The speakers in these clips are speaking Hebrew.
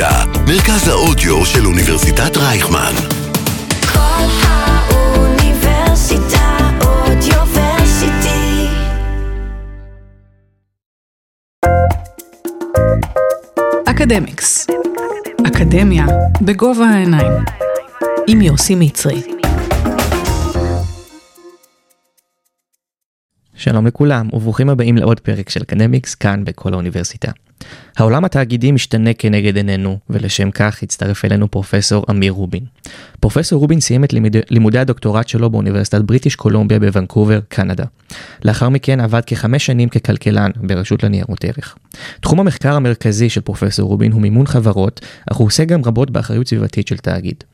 האוניברסיטה, מרכז האודיו של אוניברסיטת רייכמן. כל האוניברסיטה אודיוורסיטי. אקדמיקס. אקדמיה בגובה העיניים. עם יוסי מצרי. שלום לכולם וברוכים הבאים לעוד פרק של אקדמיקס כאן בכל האוניברסיטה. העולם התאגידי משתנה כנגד עינינו ולשם כך הצטרף אלינו פרופסור אמיר רובין. פרופסור רובין סיים את לימודי, לימודי הדוקטורט שלו באוניברסיטת בריטיש קולומביה בוונקובר, קנדה. לאחר מכן עבד כחמש שנים ככלכלן ברשות לניירות ערך. תחום המחקר המרכזי של פרופסור רובין הוא מימון חברות, אך הוא עושה גם רבות באחריות סביבתית של תאגיד.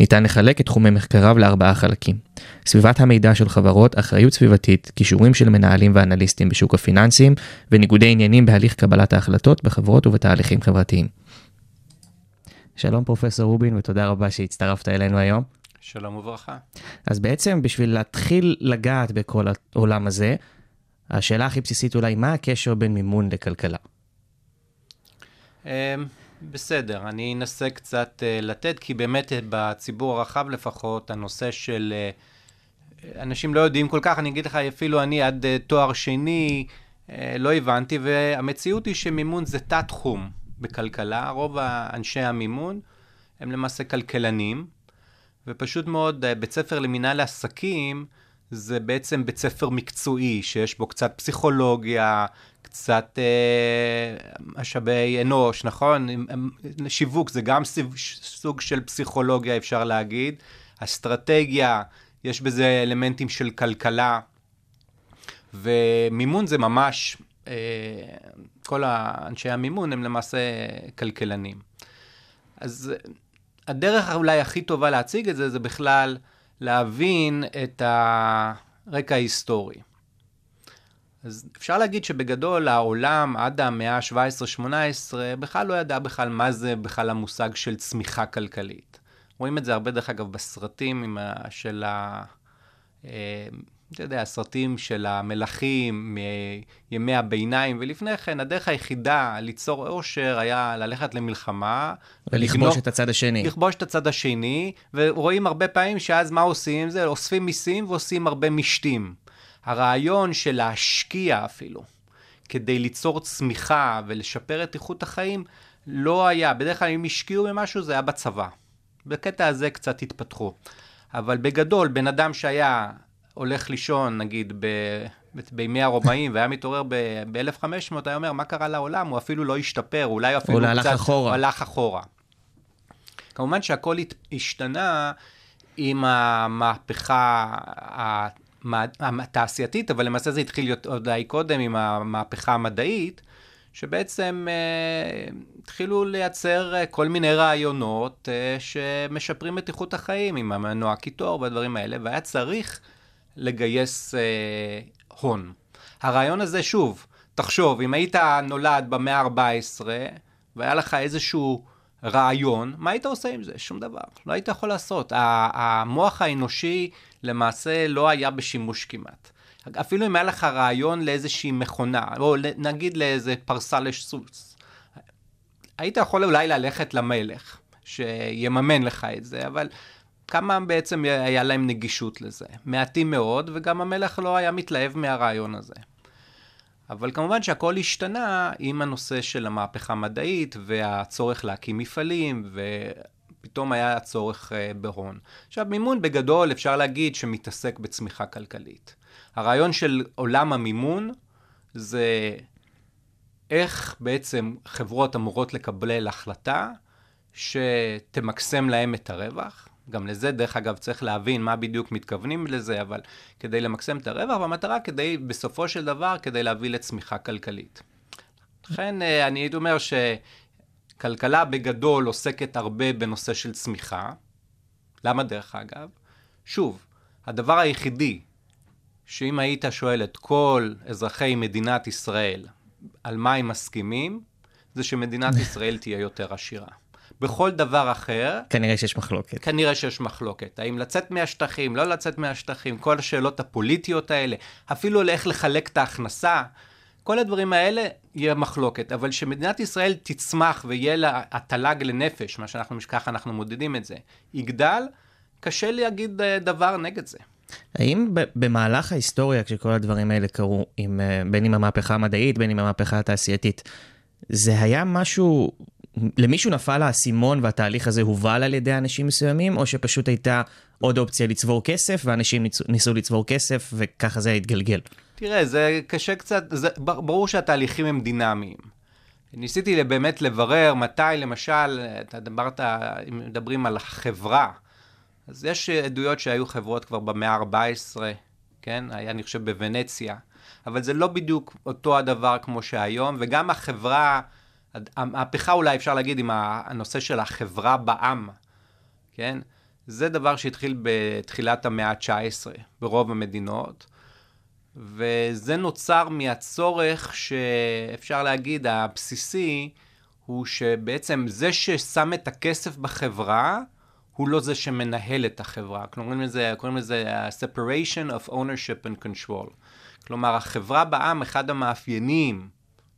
ניתן לחלק את תחומי מחקריו לארבעה חלקים. סביבת המידע של חברות, אחריות סביבתית, כישורים של מנהלים ואנליסטים בשוק הפיננסים, וניגודי עניינים בהליך קבלת ההחלטות בחברות ובתהליכים חברתיים. שלום פרופסור רובין ותודה רבה שהצטרפת אלינו היום. שלום וברכה. אז בעצם בשביל להתחיל לגעת בכל העולם הזה, השאלה הכי בסיסית אולי, מה הקשר בין מימון לכלכלה? בסדר, אני אנסה קצת אה, לתת, כי באמת אה, בציבור הרחב לפחות, הנושא של... אה, אנשים לא יודעים כל כך, אני אגיד לך, אפילו אני עד אה, תואר שני אה, לא הבנתי, והמציאות היא שמימון זה תת-תחום בכלכלה. רוב אנשי המימון הם למעשה כלכלנים, ופשוט מאוד, אה, בית ספר למינהל עסקים זה בעצם בית ספר מקצועי, שיש בו קצת פסיכולוגיה, קצת אה, משאבי אנוש, נכון? שיווק זה גם סוג של פסיכולוגיה, אפשר להגיד. אסטרטגיה, יש בזה אלמנטים של כלכלה. ומימון זה ממש, אה, כל האנשי המימון הם למעשה כלכלנים. אז הדרך אולי הכי טובה להציג את זה, זה בכלל להבין את הרקע ההיסטורי. אז אפשר להגיד שבגדול העולם עד המאה ה-17-18 בכלל לא ידע בכלל מה זה בכלל המושג של צמיחה כלכלית. רואים את זה הרבה דרך אגב בסרטים ה, של ה... אתה יודע, הסרטים של המלכים מימי הביניים, ולפני כן הדרך היחידה ליצור אושר היה ללכת למלחמה. ולכבוש ולגנוב, את הצד השני. לכבוש את הצד השני, ורואים הרבה פעמים שאז מה עושים? זה אוספים מיסים ועושים הרבה משתים. הרעיון של להשקיע אפילו, כדי ליצור צמיחה ולשפר את איכות החיים, לא היה. בדרך כלל אם השקיעו במשהו זה היה בצבא. בקטע הזה קצת התפתחו. אבל בגדול, בן אדם שהיה הולך לישון, נגיד, ב... בימי הרומאים, והיה מתעורר ב-1500, היה אומר, מה קרה לעולם? הוא אפילו לא השתפר, אולי אפילו קצת... הוא הלך אחורה. הוא הלך אחורה. כמובן שהכל השתנה עם המהפכה התעשייתית, אבל למעשה זה התחיל עוד די קודם עם המהפכה המדעית, שבעצם אה, התחילו לייצר אה, כל מיני רעיונות אה, שמשפרים את איכות החיים עם המנוע קיטור והדברים האלה, והיה צריך לגייס אה, הון. הרעיון הזה, שוב, תחשוב, אם היית נולד במאה ה-14 והיה לך איזשהו רעיון, מה היית עושה עם זה? שום דבר. לא היית יכול לעשות. המוח האנושי למעשה לא היה בשימוש כמעט. אפילו אם היה לך רעיון לאיזושהי מכונה, או נגיד לאיזה פרסה לסוס, היית יכול אולי ללכת למלך, שיממן לך את זה, אבל כמה בעצם היה להם נגישות לזה? מעטים מאוד, וגם המלך לא היה מתלהב מהרעיון הזה. אבל כמובן שהכל השתנה עם הנושא של המהפכה המדעית והצורך להקים מפעלים, ופתאום היה הצורך אה, בהון. עכשיו, מימון בגדול אפשר להגיד שמתעסק בצמיחה כלכלית. הרעיון של עולם המימון זה איך בעצם חברות אמורות לקבל החלטה שתמקסם להם את הרווח. גם לזה, דרך אגב, צריך להבין מה בדיוק מתכוונים לזה, אבל כדי למקסם את הרווח, והמטרה כדי, בסופו של דבר, כדי להביא לצמיחה כלכלית. לכן, אה, אני הייתי אומר שכלכלה בגדול עוסקת הרבה בנושא של צמיחה. למה דרך אגב? שוב, הדבר היחידי שאם היית שואל את כל אזרחי מדינת ישראל על מה הם מסכימים, זה שמדינת ישראל תהיה יותר עשירה. בכל דבר אחר... כנראה שיש מחלוקת. כנראה שיש מחלוקת. האם לצאת מהשטחים, לא לצאת מהשטחים, כל השאלות הפוליטיות האלה, אפילו לאיך לחלק את ההכנסה. כל הדברים האלה יהיה מחלוקת, אבל שמדינת ישראל תצמח ויהיה לה התל"ג לנפש, מה שאנחנו, ככה אנחנו מודדים את זה, יגדל, קשה להגיד אה, דבר נגד זה. האם במהלך ההיסטוריה, כשכל הדברים האלה קרו, עם, אה, בין עם המהפכה המדעית, בין עם המהפכה התעשייתית, זה היה משהו, למישהו נפל האסימון והתהליך הזה הובל על ידי אנשים מסוימים, או שפשוט הייתה עוד אופציה לצבור כסף, ואנשים ניסו, ניסו לצבור כסף, וככה זה התגלגל? תראה, זה קשה קצת, זה, ברור שהתהליכים הם דינמיים. ניסיתי באמת לברר מתי, למשל, אתה דיברת, אם מדברים על החברה, אז יש עדויות שהיו חברות כבר במאה ה-14, כן? היה, אני חושב, בוונציה, אבל זה לא בדיוק אותו הדבר כמו שהיום, וגם החברה, המהפכה אולי אפשר להגיד עם הנושא של החברה בעם, כן? זה דבר שהתחיל בתחילת המאה ה-19 ברוב המדינות. וזה נוצר מהצורך שאפשר להגיד, הבסיסי, הוא שבעצם זה ששם את הכסף בחברה, הוא לא זה שמנהל את החברה. קוראים לזה, קוראים לזה separation of ownership and control. כלומר, החברה בעם, אחד המאפיינים,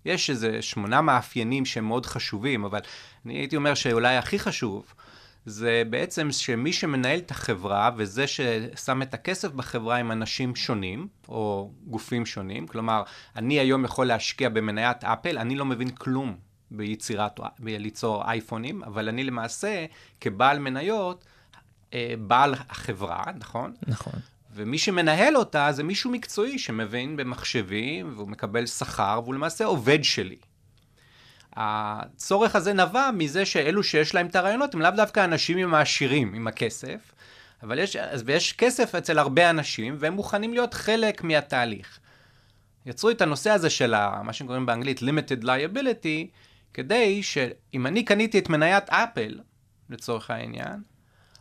יש איזה שמונה מאפיינים שהם מאוד חשובים, אבל אני הייתי אומר שאולי הכי חשוב, זה בעצם שמי שמנהל את החברה וזה ששם את הכסף בחברה הם אנשים שונים או גופים שונים. כלומר, אני היום יכול להשקיע במניית אפל, אני לא מבין כלום ביצירת, בליצור אייפונים, אבל אני למעשה כבעל מניות, אה, בעל החברה, נכון? נכון. ומי שמנהל אותה זה מישהו מקצועי שמבין במחשבים והוא מקבל שכר והוא למעשה עובד שלי. הצורך הזה נבע מזה שאלו שיש להם את הרעיונות הם לאו דווקא אנשים עם העשירים, עם הכסף, אבל יש, ויש כסף אצל הרבה אנשים והם מוכנים להיות חלק מהתהליך. יצרו את הנושא הזה של ה, מה שקוראים באנגלית limited liability, כדי שאם אני קניתי את מניית אפל, לצורך העניין,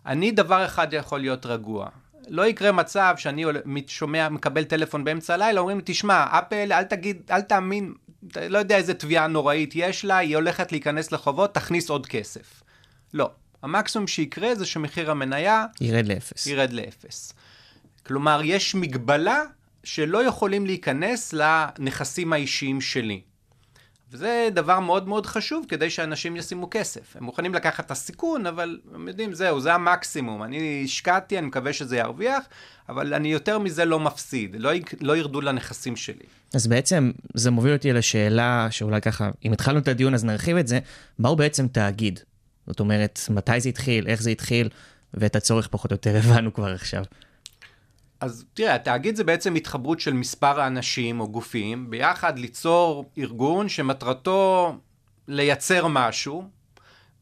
אני דבר אחד יכול להיות רגוע. לא יקרה מצב שאני שומע, מקבל טלפון באמצע הלילה, אומרים לי, תשמע, אפל, אל תגיד, אל תאמין, לא יודע איזה תביעה נוראית יש לה, היא הולכת להיכנס לחובות, תכניס עוד כסף. לא. המקסימום שיקרה זה שמחיר המניה... ירד לאפס. ירד לאפס. כלומר, יש מגבלה שלא יכולים להיכנס לנכסים האישיים שלי. וזה דבר מאוד מאוד חשוב כדי שאנשים ישימו כסף. הם מוכנים לקחת את הסיכון, אבל הם יודעים, זהו, זה המקסימום. אני השקעתי, אני מקווה שזה ירוויח, אבל אני יותר מזה לא מפסיד, לא, לא ירדו לנכסים שלי. אז בעצם זה מוביל אותי לשאלה שאולי ככה, אם התחלנו את הדיון אז נרחיב את זה, מהו בעצם תאגיד? זאת אומרת, מתי זה התחיל, איך זה התחיל, ואת הצורך פחות או יותר הבנו כבר עכשיו. אז תראה, התאגיד זה בעצם התחברות של מספר אנשים או גופים, ביחד ליצור ארגון שמטרתו לייצר משהו,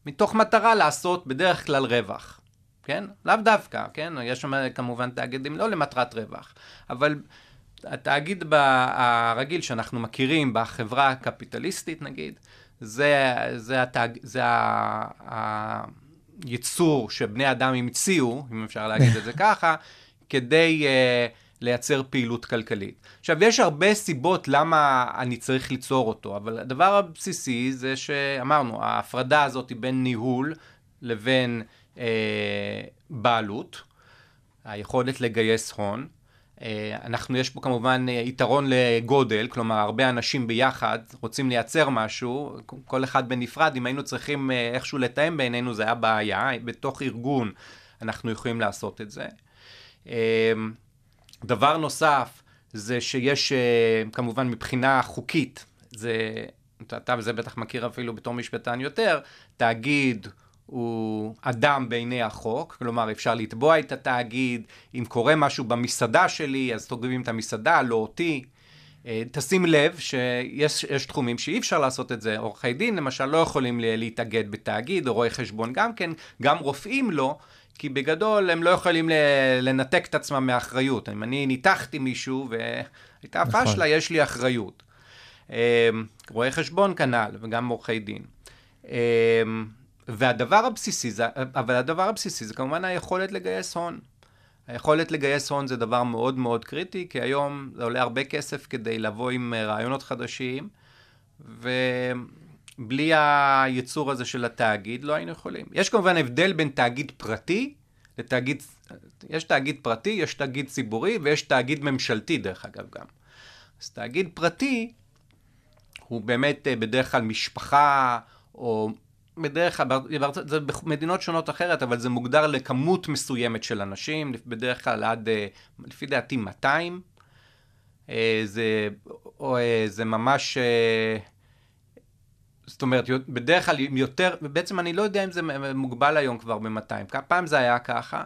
מתוך מטרה לעשות בדרך כלל רווח. כן? לאו דווקא, כן? יש שם כמובן תאגידים לא למטרת רווח, אבל התאגיד הרגיל שאנחנו מכירים בחברה הקפיטליסטית נגיד, זה, זה, התאג, זה היצור שבני אדם המציאו, אם אפשר להגיד את זה ככה, כדי uh, לייצר פעילות כלכלית. עכשיו, יש הרבה סיבות למה אני צריך ליצור אותו, אבל הדבר הבסיסי זה שאמרנו, ההפרדה הזאת היא בין ניהול לבין uh, בעלות, היכולת לגייס הון. Uh, אנחנו, יש פה כמובן יתרון לגודל, כלומר, הרבה אנשים ביחד רוצים לייצר משהו, כל אחד בנפרד, אם היינו צריכים איכשהו לתאם בינינו, זה היה בעיה, בתוך ארגון אנחנו יכולים לעשות את זה. אמ, דבר נוסף זה שיש אה, כמובן מבחינה חוקית, זה, אתה וזה בטח מכיר אפילו בתור משפטן יותר, תאגיד הוא אדם בעיני החוק, כלומר אפשר לתבוע את התאגיד, אם קורה משהו במסעדה שלי אז תוגבים את המסעדה, לא אותי. אה, תשים לב שיש תחומים שאי אפשר לעשות את זה, עורכי דין למשל לא יכולים להתאגד בתאגיד, או רואי חשבון גם כן, גם רופאים לא, כי בגדול הם לא יכולים לנתק את עצמם מאחריות. אם אני ניתחתי מישהו והייתה נכון. פשלה, יש לי אחריות. אמ, רואי חשבון כנ"ל, וגם עורכי דין. אמ, והדבר הבסיסי, זה, אבל הדבר הבסיסי זה כמובן היכולת לגייס הון. היכולת לגייס הון זה דבר מאוד מאוד קריטי, כי היום זה עולה הרבה כסף כדי לבוא עם רעיונות חדשים, ו... בלי היצור הזה של התאגיד לא היינו יכולים. יש כמובן הבדל בין תאגיד פרטי לתאגיד, יש תאגיד פרטי, יש תאגיד ציבורי ויש תאגיד ממשלתי דרך אגב גם. אז תאגיד פרטי הוא באמת אה, בדרך כלל משפחה, או בדרך כלל, זה במדינות שונות אחרת, אבל זה מוגדר לכמות מסוימת של אנשים, בדרך כלל עד, אה, לפי דעתי, 200. אה, זה, או, זה ממש, זאת אומרת, בדרך כלל יותר, בעצם אני לא יודע אם זה מוגבל היום כבר ב-200, פעם זה היה ככה,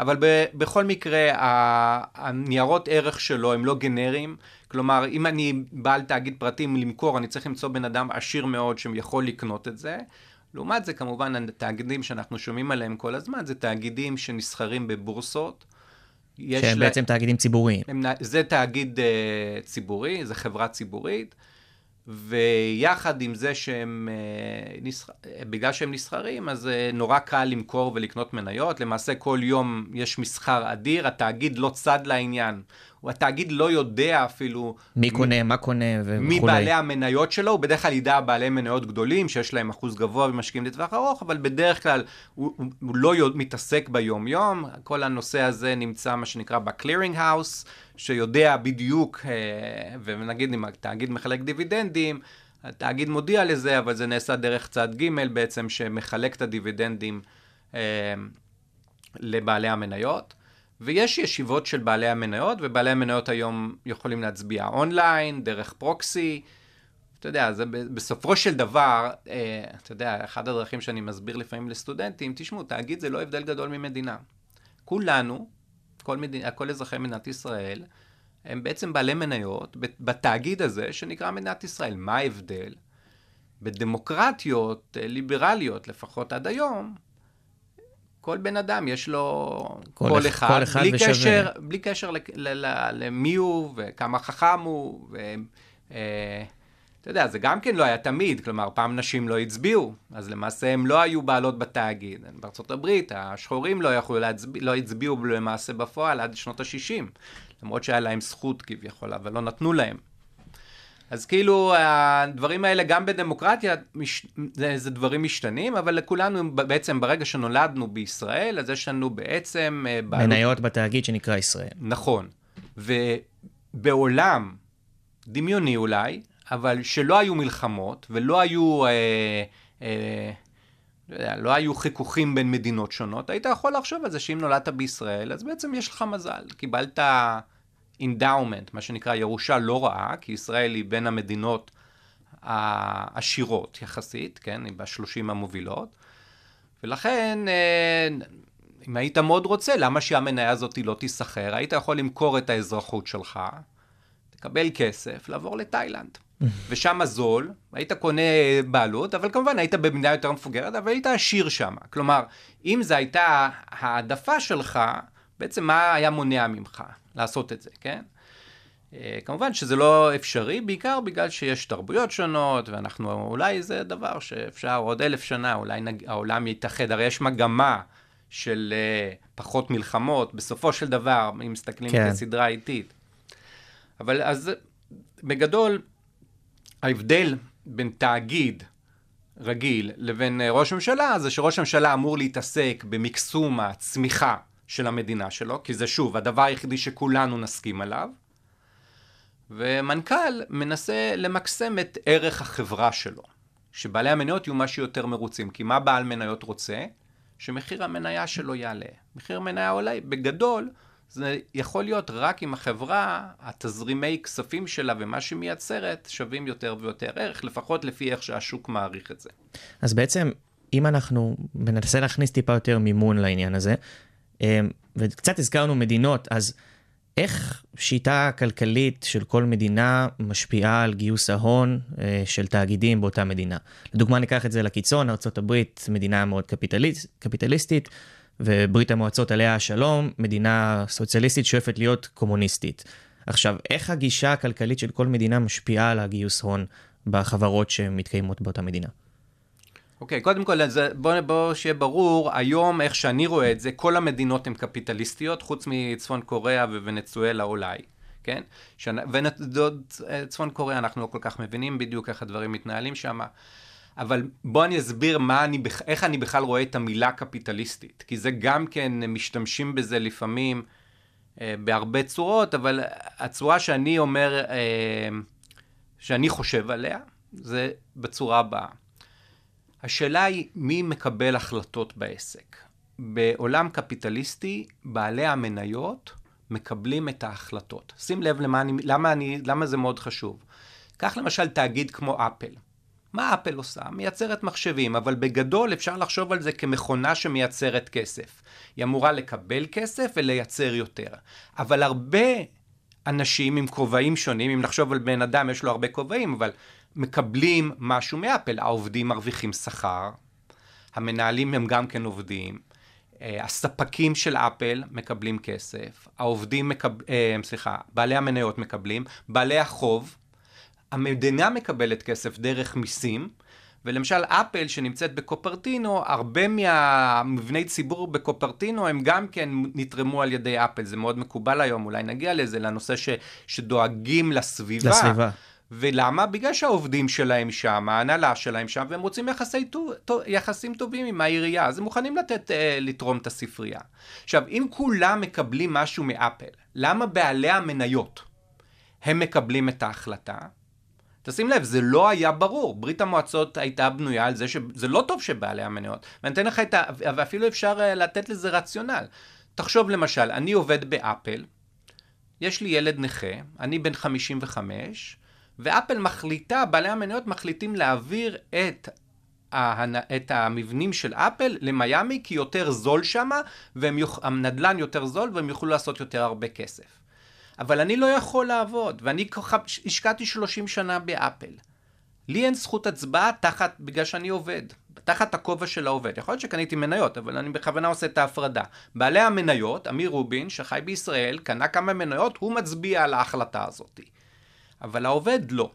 אבל ב, בכל מקרה, הניירות ערך שלו הם לא גנריים, כלומר, אם אני בעל תאגיד פרטים למכור, אני צריך למצוא בן אדם עשיר מאוד שיכול לקנות את זה. לעומת זה, כמובן, התאגידים שאנחנו שומעים עליהם כל הזמן, זה תאגידים שנסחרים בבורסות. שהם לה- בעצם תאגידים ציבוריים. הם, זה תאגיד uh, ציבורי, זה חברה ציבורית, ויחד עם זה שהם, uh, נסח... בגלל שהם נסחרים, אז uh, נורא קל למכור ולקנות מניות. למעשה כל יום יש מסחר אדיר, התאגיד לא צד לעניין. התאגיד לא יודע אפילו מי קונה, מה קונה וכולי. מי בעלי המניות שלו, הוא בדרך כלל ידע בעלי מניות גדולים, שיש להם אחוז גבוה ומשקיעים לטווח ארוך, אבל בדרך כלל הוא, הוא, הוא לא יודע- מתעסק ביום-יום, כל הנושא הזה נמצא מה שנקרא ב-clearing house, שיודע בדיוק, אה, ונגיד אם התאגיד מחלק דיבידנדים, התאגיד מודיע לזה, אבל זה נעשה דרך צד ג' בעצם, שמחלק את הדיבידנדים אה, לבעלי המניות. ויש ישיבות של בעלי המניות, ובעלי המניות היום יכולים להצביע אונליין, דרך פרוקסי. אתה יודע, זה בסופו של דבר, אה, אתה יודע, אחת הדרכים שאני מסביר לפעמים לסטודנטים, תשמעו, תאגיד זה לא הבדל גדול ממדינה. כולנו, כל, מדינה, כל אזרחי מדינת ישראל, הם בעצם בעלי מניות בתאגיד הזה שנקרא מדינת ישראל. מה ההבדל? בדמוקרטיות אה, ליברליות, לפחות עד היום, כל בן אדם יש לו כל קול אחד- כל אחד בלי, ושווה. קשר, בלי קשר ל- ל- ל- למי הוא וכמה חכם הוא. ו, אה, אתה יודע, זה גם כן לא היה תמיד, כלומר, פעם נשים לא הצביעו, אז למעשה הם לא היו בעלות בתאגיד. בארצות הברית, השחורים לא יכלו להצביע, לא הצביעו למעשה בפועל עד שנות ה-60, למרות שהיה להם זכות כביכול, אבל לא נתנו להם. אז כאילו, הדברים האלה, גם בדמוקרטיה, מש... זה, זה דברים משתנים, אבל לכולנו, בעצם, ברגע שנולדנו בישראל, אז יש לנו בעצם... אה, בעלות- מניות בתאגיד שנקרא ישראל. נכון. ובעולם, דמיוני אולי, אבל שלא היו מלחמות ולא היו, אה, אה, לא, לא היו חיכוכים בין מדינות שונות, היית יכול לחשוב על זה שאם נולדת בישראל, אז בעצם יש לך מזל. קיבלת אינדאומנט, מה שנקרא ירושה לא רעה, כי ישראל היא בין המדינות העשירות יחסית, כן? היא בשלושים המובילות. ולכן, אה, אם היית מאוד רוצה, למה שהמניה הזאת לא תיסחר? היית יכול למכור את האזרחות שלך, תקבל כסף, לעבור לתאילנד. ושם זול, היית קונה בעלות, אבל כמובן היית במדינה יותר מפוגרת, אבל היית עשיר שם. כלומר, אם זו הייתה העדפה שלך, בעצם מה היה מונע ממך לעשות את זה, כן? אה, כמובן שזה לא אפשרי, בעיקר בגלל שיש תרבויות שונות, ואנחנו, אולי זה דבר שאפשר עוד אלף שנה, אולי נג, העולם יתאחד, הרי יש מגמה של uh, פחות מלחמות, בסופו של דבר, אם מסתכלים כן. כסדרה איטית. אבל אז בגדול, ההבדל בין תאגיד רגיל לבין אה, ראש ממשלה, זה שראש הממשלה אמור להתעסק במקסום הצמיחה של המדינה שלו, כי זה שוב, הדבר היחידי שכולנו נסכים עליו. ומנכ"ל מנסה למקסם את ערך החברה שלו, שבעלי המניות יהיו מה שיותר מרוצים. כי מה בעל מניות רוצה? שמחיר המניה שלו יעלה. מחיר מניה עולה, בגדול, זה יכול להיות רק אם החברה, התזרימי כספים שלה ומה שהיא מייצרת שווים יותר ויותר ערך, לפחות לפי איך שהשוק מעריך את זה. אז בעצם, אם אנחנו ננסה להכניס טיפה יותר מימון לעניין הזה, וקצת הזכרנו מדינות, אז איך שיטה כלכלית של כל מדינה משפיעה על גיוס ההון אה, של תאגידים באותה מדינה? לדוגמה, ניקח את זה לקיצון, ארה"ב מדינה מאוד קפיטליסט, קפיטליסטית, וברית המועצות עליה השלום, מדינה סוציאליסטית שואפת להיות קומוניסטית. עכשיו, איך הגישה הכלכלית של כל מדינה משפיעה על הגיוס הון בחברות שמתקיימות באותה מדינה? אוקיי, okay, קודם כל, אז בוא, בוא שיהיה ברור, היום, איך שאני רואה את זה, כל המדינות הן קפיטליסטיות, חוץ מצפון קוריאה וונצואלה אולי, כן? וצפון קוריאה אנחנו לא כל כך מבינים בדיוק איך הדברים מתנהלים שם, אבל בוא אני אסביר מה אני, איך אני בכלל רואה את המילה קפיטליסטית, כי זה גם כן, משתמשים בזה לפעמים אה, בהרבה צורות, אבל הצורה שאני אומר, אה, שאני חושב עליה, זה בצורה הבאה. השאלה היא מי מקבל החלטות בעסק. בעולם קפיטליסטי, בעלי המניות מקבלים את ההחלטות. שים לב למה, אני, למה, אני, למה זה מאוד חשוב. קח למשל תאגיד כמו אפל. מה אפל עושה? מייצרת מחשבים, אבל בגדול אפשר לחשוב על זה כמכונה שמייצרת כסף. היא אמורה לקבל כסף ולייצר יותר. אבל הרבה אנשים עם כובעים שונים, אם נחשוב על בן אדם, יש לו הרבה כובעים, אבל מקבלים משהו מאפל. העובדים מרוויחים שכר, המנהלים הם גם כן עובדים, אה, הספקים של אפל מקבלים כסף, העובדים, מקב... אה, סליחה, בעלי המניות מקבלים, בעלי החוב, המדינה מקבלת כסף דרך מיסים, ולמשל אפל שנמצאת בקופרטינו, הרבה מהמבני ציבור בקופרטינו הם גם כן נתרמו על ידי אפל, זה מאוד מקובל היום, אולי נגיע לזה, לנושא ש, שדואגים לסביבה. לסביבה. ולמה? בגלל שהעובדים שלהם שם, ההנהלה שלהם שם, והם רוצים יחסי, יחסים טובים עם העירייה, אז הם מוכנים לתת, אה, לתרום את הספרייה. עכשיו, אם כולם מקבלים משהו מאפל, למה בעלי המניות הם מקבלים את ההחלטה? תשים לב, זה לא היה ברור. ברית המועצות הייתה בנויה על זה שזה לא טוב שבעלי המניות. ואני אתן לך את ה... ואפילו אפשר אה, לתת לזה רציונל. תחשוב למשל, אני עובד באפל, יש לי ילד נכה, אני בן 55, ואפל מחליטה, בעלי המניות מחליטים להעביר את, את המבנים של אפל למיאמי, כי יותר זול שם, והנדלן יותר זול, והם יוכלו לעשות יותר הרבה כסף. אבל אני לא יכול לעבוד, ואני השקעתי 30 שנה באפל. לי אין זכות הצבעה תחת, בגלל שאני עובד, תחת הכובע של העובד. יכול להיות שקניתי מניות, אבל אני בכוונה עושה את ההפרדה. בעלי המניות, אמיר רובין, שחי בישראל, קנה כמה מניות, הוא מצביע על ההחלטה הזאת. אבל העובד לא.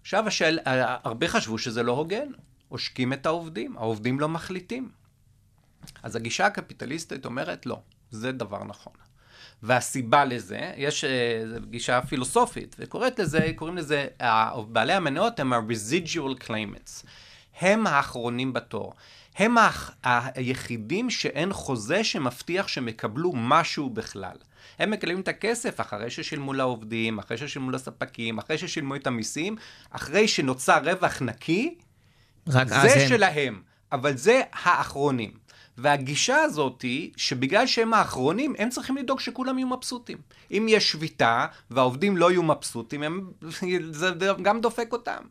עכשיו השאל, הרבה חשבו שזה לא הוגן. עושקים את העובדים, העובדים לא מחליטים. אז הגישה הקפיטליסטית אומרת לא, זה דבר נכון. והסיבה לזה, יש uh, גישה פילוסופית, וקוראת לזה, קוראים לזה, בעלי המניות הם ה-residual claimants. הם האחרונים בתור. הם ה- היחידים שאין חוזה שמבטיח שהם יקבלו משהו בכלל. הם מקבלים את הכסף אחרי ששילמו לעובדים, אחרי ששילמו לספקים, אחרי ששילמו את המיסים, אחרי שנוצר רווח נקי, זה הם... שלהם, אבל זה האחרונים. והגישה הזאת היא שבגלל שהם האחרונים, הם צריכים לדאוג שכולם יהיו מבסוטים. אם יש שביתה והעובדים לא יהיו מבסוטים, הם, זה גם דופק אותם.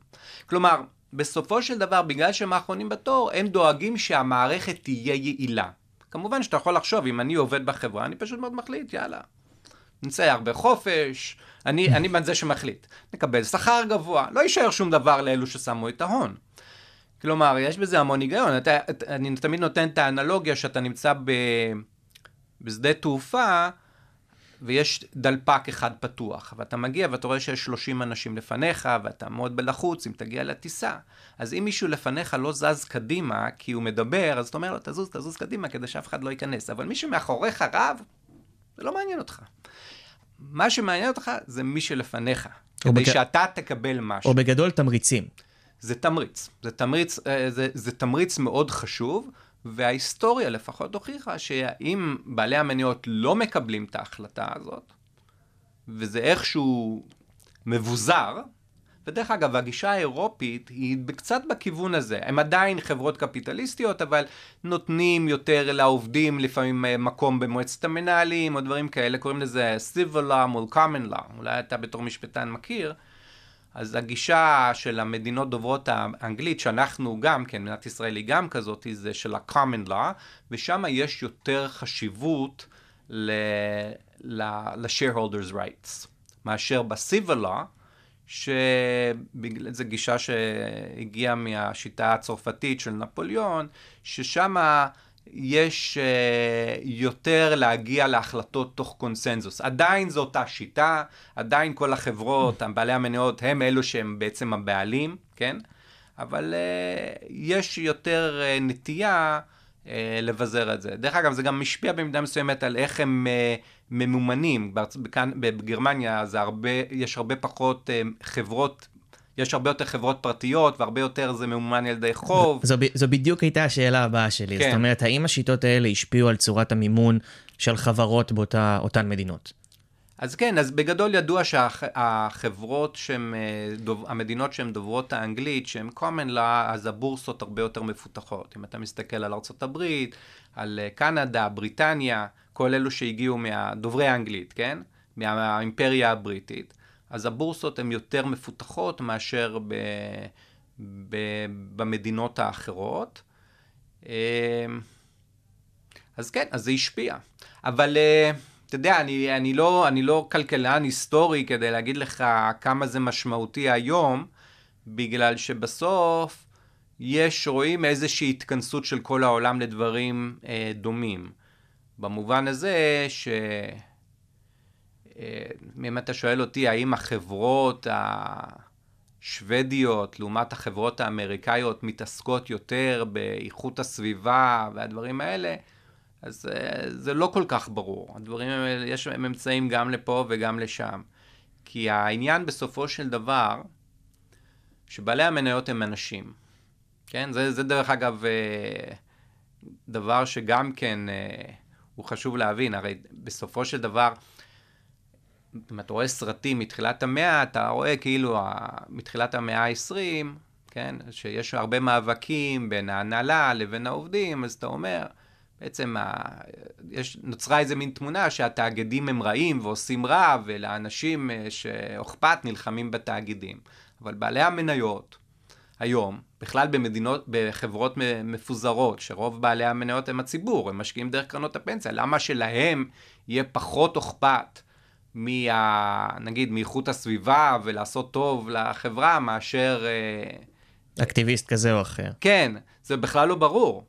כלומר, בסופו של דבר, בגלל שהם האחרונים בתור, הם דואגים שהמערכת תהיה יעילה. כמובן שאתה יכול לחשוב, אם אני עובד בחברה, אני פשוט מאוד מחליט, יאללה. נצא הרבה חופש, אני, אני זה שמחליט. נקבל שכר גבוה, לא יישאר שום דבר לאלו ששמו את ההון. כלומר, יש בזה המון היגיון. אתה, אני תמיד נותן את האנלוגיה שאתה נמצא ב, בשדה תעופה, ויש דלפק אחד פתוח, ואתה מגיע ואתה רואה שיש 30 אנשים לפניך, ואתה מאוד בלחוץ אם תגיע לטיסה. אז אם מישהו לפניך לא זז קדימה, כי הוא מדבר, אז אתה אומר לו, תזוז, תזוז קדימה, כדי שאף אחד לא ייכנס. אבל מישהו מאחוריך רב, זה לא מעניין אותך. מה שמעניין אותך זה מי שלפניך, כדי בג... שאתה תקבל משהו. או בגדול תמריצים. זה תמריץ. זה תמריץ, אה, זה, זה תמריץ מאוד חשוב, וההיסטוריה לפחות הוכיחה שאם בעלי המניות לא מקבלים את ההחלטה הזאת, וזה איכשהו מבוזר, ודרך אגב, הגישה האירופית היא קצת בכיוון הזה. הם עדיין חברות קפיטליסטיות, אבל נותנים יותר לעובדים לפעמים אה, מקום במועצת המנהלים, או דברים כאלה, קוראים לזה civil law מול common law, אולי אתה בתור משפטן מכיר. אז הגישה של המדינות דוברות האנגלית, שאנחנו גם, כן, מדינת ישראל היא גם כזאת, זה של ה-common law, ושם יש יותר חשיבות ל-shareholders rights, מאשר ב-civil law, שזו גישה שהגיעה מהשיטה הצרפתית של נפוליאון, ששם יש uh, יותר להגיע להחלטות תוך קונסנזוס. עדיין זו אותה שיטה, עדיין כל החברות, בעלי המניות, הם אלו שהם בעצם הבעלים, כן? אבל uh, יש יותר uh, נטייה uh, לבזר את זה. דרך אגב, זה גם משפיע במידה מסוימת על איך הם uh, ממומנים. כאן, בגרמניה זה הרבה, יש הרבה פחות uh, חברות יש הרבה יותר חברות פרטיות, והרבה יותר זה ממומן על ידי חוב. זו, זו בדיוק הייתה השאלה הבאה שלי. כן. זאת אומרת, האם השיטות האלה השפיעו על צורת המימון של חברות באותן מדינות? אז כן, אז בגדול ידוע שהחברות שהן, אה, דוב- המדינות שהן דוברות האנגלית, שהן common law, אז הבורסות הרבה יותר מפותחות. אם אתה מסתכל על ארה"ב, על אה, קנדה, בריטניה, כל אלו שהגיעו מהדוברי האנגלית, כן? מהאימפריה הבריטית, אז הבורסות הן יותר מפותחות מאשר ב, ב, במדינות האחרות. אה, אז כן, אז זה השפיע. אבל אה, אתה יודע, אני, אני, לא, אני לא כלכלן היסטורי כדי להגיד לך כמה זה משמעותי היום, בגלל שבסוף יש, רואים איזושהי התכנסות של כל העולם לדברים אה, דומים. במובן הזה ש... אה, אם אתה שואל אותי, האם החברות השוודיות לעומת החברות האמריקאיות מתעסקות יותר באיכות הסביבה והדברים האלה, אז אה, זה לא כל כך ברור. הדברים האלה, יש הם אמצעים גם לפה וגם לשם. כי העניין בסופו של דבר, שבעלי המניות הם אנשים. כן? זה, זה דרך אגב אה, דבר שגם כן הוא חשוב להבין. הרי בסופו של דבר, אם אתה רואה סרטים מתחילת המאה, אתה רואה כאילו מתחילת המאה ה-20, כן? שיש הרבה מאבקים בין ההנהלה לבין העובדים, אז אתה אומר, בעצם ה... יש, נוצרה איזה מין תמונה שהתאגידים הם רעים ועושים רע, ולאנשים אה, שאוכפת נלחמים בתאגידים. אבל בעלי המניות, היום, בכלל במדינות, בחברות מפוזרות, שרוב בעלי המניות הם הציבור, הם משקיעים דרך קרנות הפנסיה, למה שלהם יהיה פחות אוכפת מה... נגיד, מאיכות הסביבה ולעשות טוב לחברה מאשר... אה, אקטיביסט כזה או אחר. כן, זה בכלל לא ברור.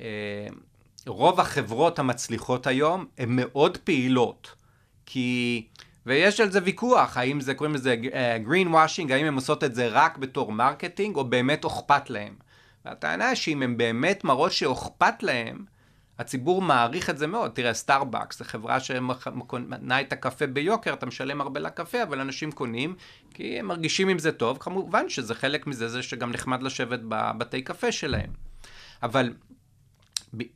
אה, רוב החברות המצליחות היום הן מאוד פעילות, כי... ויש על זה ויכוח, האם זה, קוראים לזה uh, green washing, האם הן עושות את זה רק בתור marketing, או באמת אכפת להם. והטענה שאם הן באמת מראות שאכפת להם, הציבור מעריך את זה מאוד. תראה, סטארבקס, זו חברה שמוכרת את הקפה ביוקר, אתה משלם הרבה לקפה, אבל אנשים קונים, כי הם מרגישים עם זה טוב. כמובן שזה חלק מזה, זה שגם נחמד לשבת בבתי קפה שלהם. אבל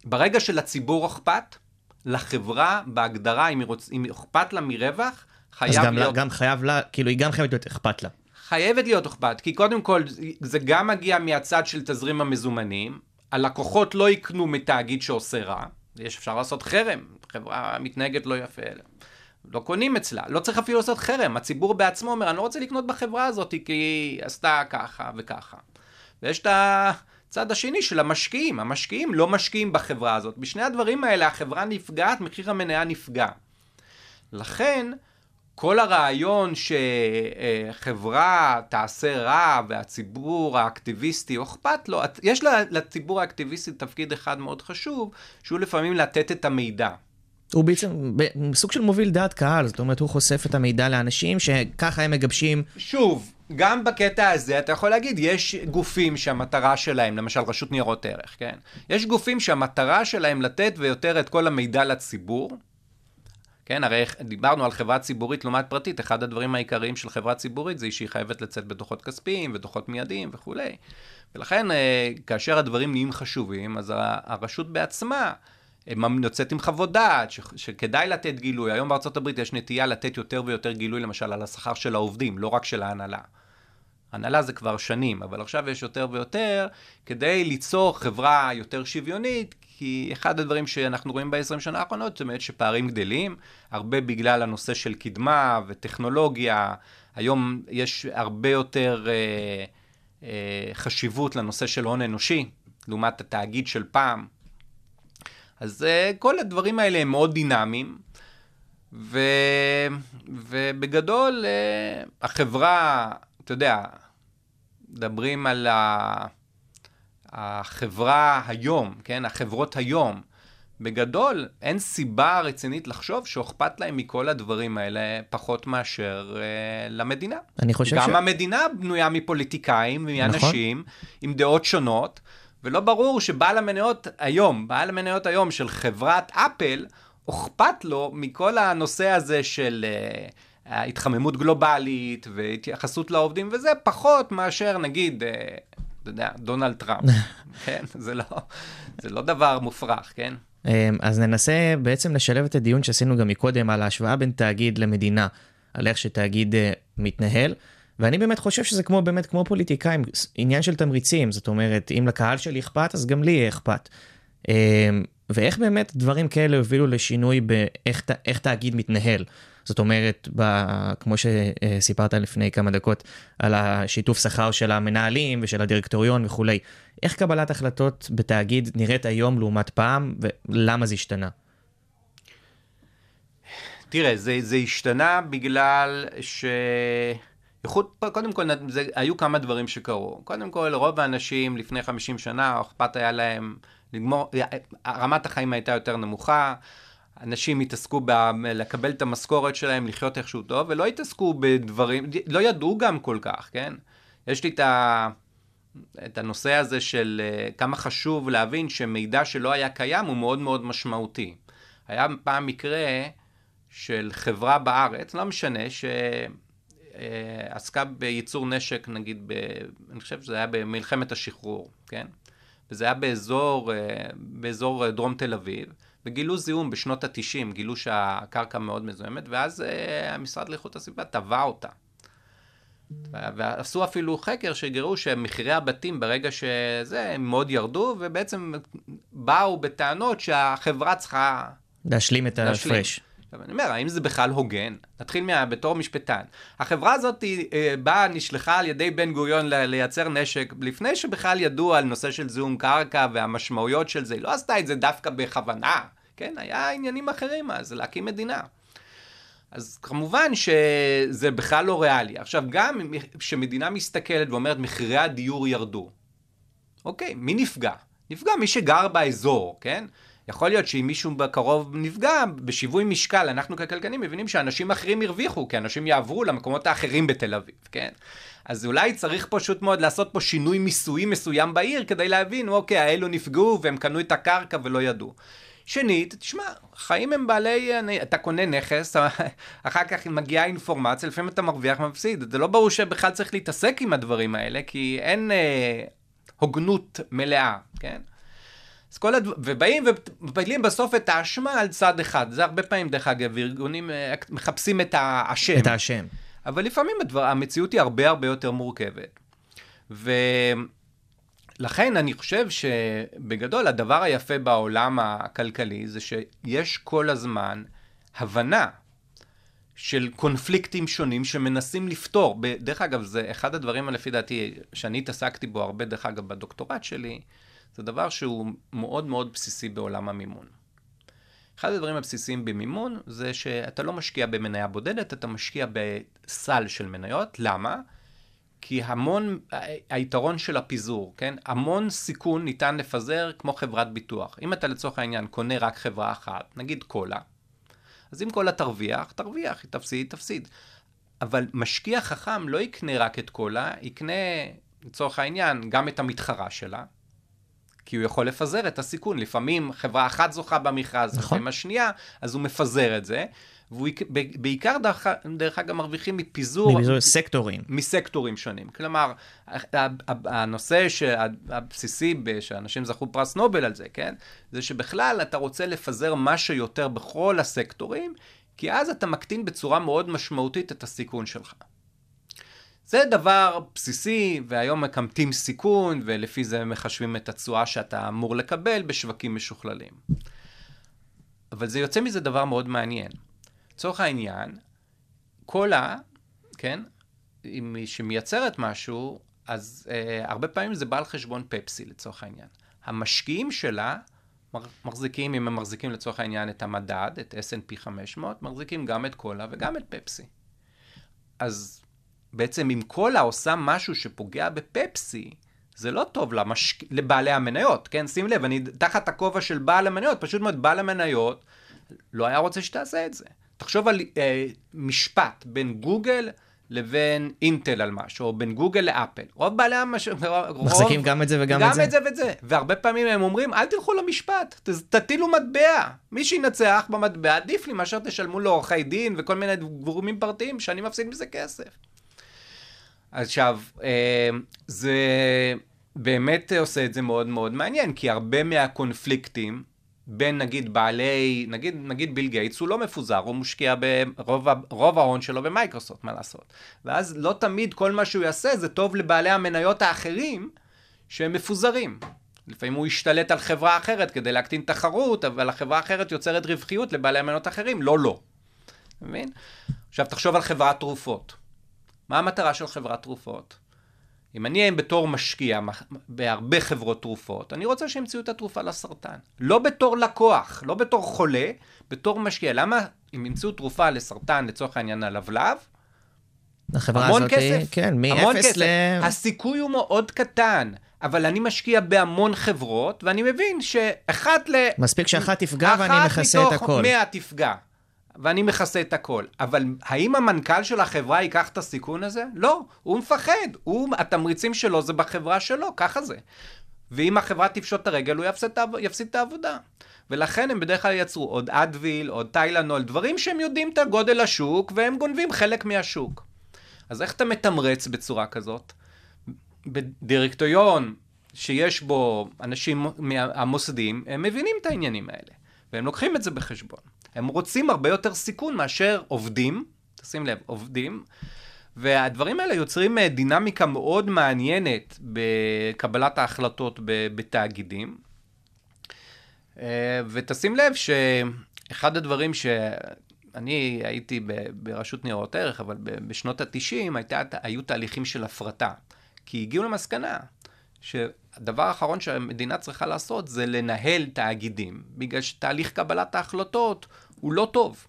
ברגע שלציבור אכפת, לחברה, בהגדרה, אם רוצ... אם אכפת לה מרווח, אז חייב גם, לה- להיות... גם חייב לה, כאילו היא גם חייבת להיות אכפת לה. חייבת להיות אכפת, כי קודם כל זה גם מגיע מהצד של תזרים המזומנים, הלקוחות לא יקנו מתאגיד שעושה רע, יש אפשר לעשות חרם, חברה מתנהגת לא יפה, לא קונים אצלה, לא צריך אפילו לעשות חרם, הציבור בעצמו אומר, אני לא רוצה לקנות בחברה הזאת כי היא עשתה ככה וככה. ויש את הצד השני של המשקיעים, המשקיעים לא משקיעים בחברה הזאת, בשני הדברים האלה החברה נפגעת, מחיר המניה נפגע. לכן, כל הרעיון שחברה תעשה רע והציבור האקטיביסטי או אכפת לו, יש לציבור האקטיביסטי תפקיד אחד מאוד חשוב, שהוא לפעמים לתת את המידע. הוא בעצם סוג של מוביל דעת קהל, זאת אומרת הוא חושף את המידע לאנשים שככה הם מגבשים. שוב, גם בקטע הזה אתה יכול להגיד, יש גופים שהמטרה שלהם, למשל רשות ניירות ערך, כן? יש גופים שהמטרה שלהם לתת ויותר את כל המידע לציבור. כן, הרי דיברנו על חברה ציבורית לעומת פרטית, אחד הדברים העיקריים של חברה ציבורית זה שהיא חייבת לצאת בדוחות כספיים ודוחות מיידיים וכולי. ולכן אה, כאשר הדברים נהיים חשובים, אז הרשות בעצמה אה, יוצאת עם חוות דעת, ש- שכדאי לתת גילוי. היום בארצות הברית יש נטייה לתת יותר ויותר גילוי, למשל, על השכר של העובדים, לא רק של ההנהלה. הנהלה זה כבר שנים, אבל עכשיו יש יותר ויותר כדי ליצור חברה יותר שוויונית, כי אחד הדברים שאנחנו רואים ב-20 שנה האחרונות, זאת אומרת שפערים גדלים, הרבה בגלל הנושא של קדמה וטכנולוגיה. היום יש הרבה יותר אה, אה, חשיבות לנושא של הון אנושי, לעומת התאגיד של פעם. אז אה, כל הדברים האלה הם מאוד דינמיים, ו... ובגדול אה, החברה, אתה יודע, מדברים על ה... החברה היום, כן? החברות היום. בגדול, אין סיבה רצינית לחשוב שאכפת להם מכל הדברים האלה פחות מאשר אה, למדינה. אני חושב גם ש- המדינה בנויה מפוליטיקאים, מאנשים עם דעות שונות, ולא ברור שבעל המניות היום, בעל המניות היום של חברת אפל, אכפת לו מכל הנושא הזה של אה, התחממות גלובלית והתייחסות לעובדים וזה, פחות מאשר נגיד, אה, אתה יודע, דונלד טראמפ, כן? זה לא, זה לא דבר מופרך, כן? אמ, אז ננסה בעצם לשלב את הדיון שעשינו גם מקודם על ההשוואה בין תאגיד למדינה, על איך שתאגיד אה, מתנהל. ואני באמת חושב שזה כמו באמת כמו פוליטיקאים, עניין של תמריצים, זאת אומרת, אם לקהל שלי אכפת, אז גם לי יהיה אכפת. אמ, ואיך באמת דברים כאלה הובילו לשינוי באיך תאגיד מתנהל. זאת אומרת, ב, כמו שסיפרת לפני כמה דקות, על השיתוף שכר של המנהלים ושל הדירקטוריון וכולי. איך קבלת החלטות בתאגיד נראית היום לעומת פעם, ולמה זה השתנה? תראה, זה, זה השתנה בגלל ש... קודם כל, זה, היו כמה דברים שקרו. קודם כל, רוב האנשים לפני 50 שנה, אכפת היה להם לגמור, רמת החיים הייתה יותר נמוכה, אנשים התעסקו בלקבל את המשכורת שלהם, לחיות איכשהו טוב, ולא התעסקו בדברים, לא ידעו גם כל כך, כן? יש לי את, ה, את הנושא הזה של uh, כמה חשוב להבין שמידע שלא היה קיים הוא מאוד מאוד משמעותי. היה פעם מקרה של חברה בארץ, לא משנה, שעסקה בייצור נשק, נגיד, ב, אני חושב שזה היה במלחמת השחרור, כן? וזה היה באזור, אה, באזור דרום תל אביב. וגילו זיהום בשנות ה-90, גילו שהקרקע מאוד מזוהמת, ואז uh, המשרד לאיכות הסביבה תבע אותה. ועשו אפילו חקר שגרו שמחירי הבתים ברגע שזה, הם מאוד ירדו, ובעצם באו בטענות שהחברה צריכה... להשלים את ההפרש. עכשיו אני אומר, האם זה בכלל הוגן? נתחיל מה, בתור משפטן. החברה הזאת אה, באה, נשלחה על ידי בן גוריון לייצר נשק, לפני שבכלל ידעו על נושא של זיהום קרקע והמשמעויות של זה, היא לא עשתה את זה דווקא בכוונה, כן? היה עניינים אחרים אז, להקים מדינה. אז כמובן שזה בכלל לא ריאלי. עכשיו, גם כשמדינה מסתכלת ואומרת, מחירי הדיור ירדו, אוקיי, מי נפגע? נפגע מי שגר באזור, כן? יכול להיות שאם מישהו בקרוב נפגע, בשיווי משקל, אנחנו ככלכלנים מבינים שאנשים אחרים הרוויחו, כי אנשים יעברו למקומות האחרים בתל אביב, כן? אז אולי צריך פשוט מאוד לעשות פה שינוי מיסויי מסוים בעיר, כדי להבין, אוקיי, האלו נפגעו והם קנו את הקרקע ולא ידעו. שנית, תשמע, חיים הם בעלי, אתה קונה נכס, אחר כך מגיעה אינפורמציה, לפעמים אתה מרוויח ומפסיד. זה לא ברור שבכלל צריך להתעסק עם הדברים האלה, כי אין אה, הוגנות מלאה, כן? אז כל הדבר, ובאים ומפעילים בסוף את האשמה על צד אחד. זה הרבה פעמים, דרך אגב, ארגונים אה, מחפשים את האשם. את האשם. אבל לפעמים הדבר, המציאות היא הרבה הרבה יותר מורכבת. ולכן אני חושב שבגדול הדבר היפה בעולם הכלכלי זה שיש כל הזמן הבנה של קונפליקטים שונים שמנסים לפתור. דרך אגב, זה אחד הדברים, לפי דעתי, שאני התעסקתי בו הרבה, דרך אגב, בדוקטורט שלי, זה דבר שהוא מאוד מאוד בסיסי בעולם המימון. אחד הדברים הבסיסיים במימון זה שאתה לא משקיע במניה בודדת, אתה משקיע בסל של מניות. למה? כי המון, היתרון של הפיזור, כן? המון סיכון ניתן לפזר כמו חברת ביטוח. אם אתה לצורך העניין קונה רק חברה אחת, נגיד קולה, אז אם קולה תרוויח, תרוויח, היא תפסיד, תפסיד. אבל משקיע חכם לא יקנה רק את קולה, יקנה לצורך העניין גם את המתחרה שלה, כי הוא יכול לפזר את הסיכון. לפעמים חברה אחת זוכה במכרז, נכון. לפעמים השנייה, אז הוא מפזר את זה. והוא בעיקר דרך, דרך אגב מרוויחים מפיזור... מפיזור סקטורים. מסקטורים שונים. כלומר, הנושא הבסיסי שאנשים זכו פרס נובל על זה, כן? זה שבכלל אתה רוצה לפזר מה שיותר בכל הסקטורים, כי אז אתה מקטין בצורה מאוד משמעותית את הסיכון שלך. זה דבר בסיסי, והיום מקמטים סיכון, ולפי זה מחשבים את התשואה שאתה אמור לקבל בשווקים משוכללים. אבל זה יוצא מזה דבר מאוד מעניין. לצורך העניין, קולה, כן, שמייצרת משהו, אז אה, הרבה פעמים זה בא על חשבון פפסי לצורך העניין. המשקיעים שלה מחזיקים, אם הם מחזיקים לצורך העניין את המדד, את S&P 500, מחזיקים גם את קולה וגם את פפסי. אז בעצם אם קולה עושה משהו שפוגע בפפסי, זה לא טוב למשק... לבעלי המניות, כן? שים לב, אני תחת הכובע של בעל המניות, פשוט מאוד בעל המניות לא היה רוצה שתעשה את זה. תחשוב על אה, משפט בין גוגל לבין אינטל על משהו, או בין גוגל לאפל. רוב בעלי המש... מחזיקים גם את זה וגם את זה. גם את זה ואת זה. והרבה פעמים הם אומרים, אל תלכו למשפט, ת, תטילו מטבע. מי שינצח במטבע, עדיף לי מאשר תשלמו לעורכי דין וכל מיני גורמים פרטיים שאני מפסיד מזה כסף. עכשיו, אה, זה באמת עושה את זה מאוד מאוד מעניין, כי הרבה מהקונפליקטים בין נגיד בעלי, נגיד, נגיד ביל גייטס, הוא לא מפוזר, הוא משקיע ברוב ההון שלו במייקרוסופט, מה לעשות. ואז לא תמיד כל מה שהוא יעשה זה טוב לבעלי המניות האחרים שהם מפוזרים. לפעמים הוא ישתלט על חברה אחרת כדי להקטין תחרות, אבל החברה האחרת יוצרת רווחיות לבעלי המניות האחרים, לא לא. מבין? עכשיו תחשוב על חברת תרופות. מה המטרה של חברת תרופות? אם אני אהיה בתור משקיע בהרבה חברות תרופות, אני רוצה שימצאו את התרופה לסרטן. לא בתור לקוח, לא בתור חולה, בתור משקיע. למה אם ימצאו תרופה לסרטן, לצורך העניין הלבלב, החברה המון הזאת, כסף. כן, המון מ-0 כסף. ל... הסיכוי הוא מאוד קטן, אבל אני משקיע בהמון חברות, ואני מבין שאחת ל... מספיק שאחת תפגע ואני מכסה את אחת הכל. מתוך מאה תפגע, ואני מכסה את הכל. אבל האם המנכ"ל של החברה ייקח את הסיכון הזה? לא, הוא מפחד. הוא, התמריצים שלו זה בחברה שלו, ככה זה. ואם החברה תפשוט את הרגל, הוא יפסיד יפסיד את העבודה. ולכן הם בדרך כלל יצרו עוד אדוויל, עוד טיילנול, דברים שהם יודעים את הגודל השוק, והם גונבים חלק מהשוק. אז איך אתה מתמרץ בצורה כזאת? בדירקטוריון שיש בו אנשים מהמוסדיים, הם מבינים את העניינים האלה, והם לוקחים את זה בחשבון. הם רוצים הרבה יותר סיכון מאשר עובדים, תשים לב, עובדים, והדברים האלה יוצרים אה, דינמיקה מאוד מעניינת בקבלת ההחלטות בתאגידים. אה, ותשים לב שאחד הדברים שאני הייתי ברשות ניירות ערך, אבל בשנות ה-90 הייתה, היו תהליכים של הפרטה. כי הגיעו למסקנה שהדבר האחרון שהמדינה צריכה לעשות זה לנהל תאגידים, בגלל שתהליך קבלת ההחלטות הוא לא טוב.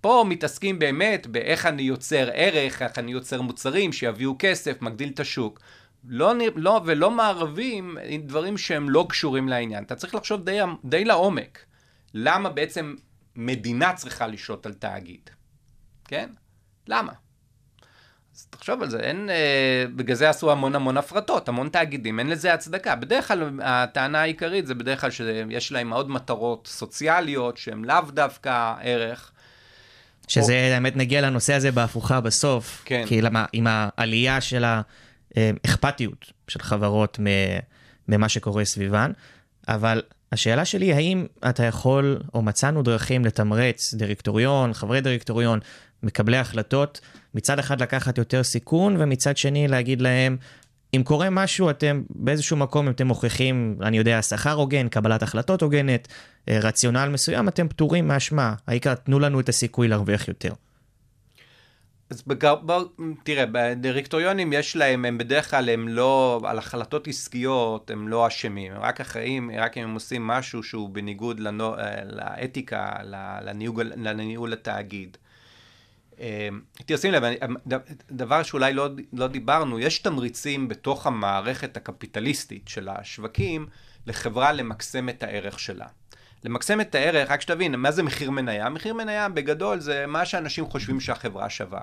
פה מתעסקים באמת באיך אני יוצר ערך, איך אני יוצר מוצרים שיביאו כסף, מגדיל את השוק. לא, לא, ולא מערבים דברים שהם לא קשורים לעניין. אתה צריך לחשוב די, די לעומק. למה בעצם מדינה צריכה לשלוט על תאגיד? כן? למה? אז תחשוב על זה, אין, אה, בגלל זה עשו המון המון הפרטות, המון תאגידים, אין לזה הצדקה. בדרך כלל הטענה העיקרית זה בדרך כלל שיש להם עוד מטרות סוציאליות שהן לאו דווקא ערך. שזה, האמת, נגיע לנושא הזה בהפוכה בסוף. כן. כי למה, עם העלייה של האכפתיות של חברות ממה שקורה סביבן, אבל השאלה שלי, האם אתה יכול, או מצאנו דרכים לתמרץ דירקטוריון, חברי דירקטוריון, מקבלי החלטות, מצד אחד לקחת יותר סיכון, ומצד שני להגיד להם, אם קורה משהו, אתם באיזשהו מקום, אם אתם מוכיחים, אני יודע, שכר הוגן, קבלת החלטות הוגנת, אה, רציונל מסוים, אתם פטורים מאשמה. העיקר, תנו לנו את הסיכוי להרוויח יותר. אז בגר... בוא, תראה, בדירקטוריונים יש להם, הם בדרך כלל הם לא, על החלטות עסקיות הם לא אשמים, הם רק אחראים, רק אם הם עושים משהו שהוא בניגוד לנו, אה, לאתיקה, לניהול, לניהול התאגיד. אה, תשים לב, ד- דבר שאולי לא, לא דיברנו, יש תמריצים בתוך המערכת הקפיטליסטית של השווקים לחברה למקסם את הערך שלה. למקסם את הערך, רק שתבין, מה זה מחיר מניה? מחיר מניה בגדול זה מה שאנשים חושבים שהחברה שווה.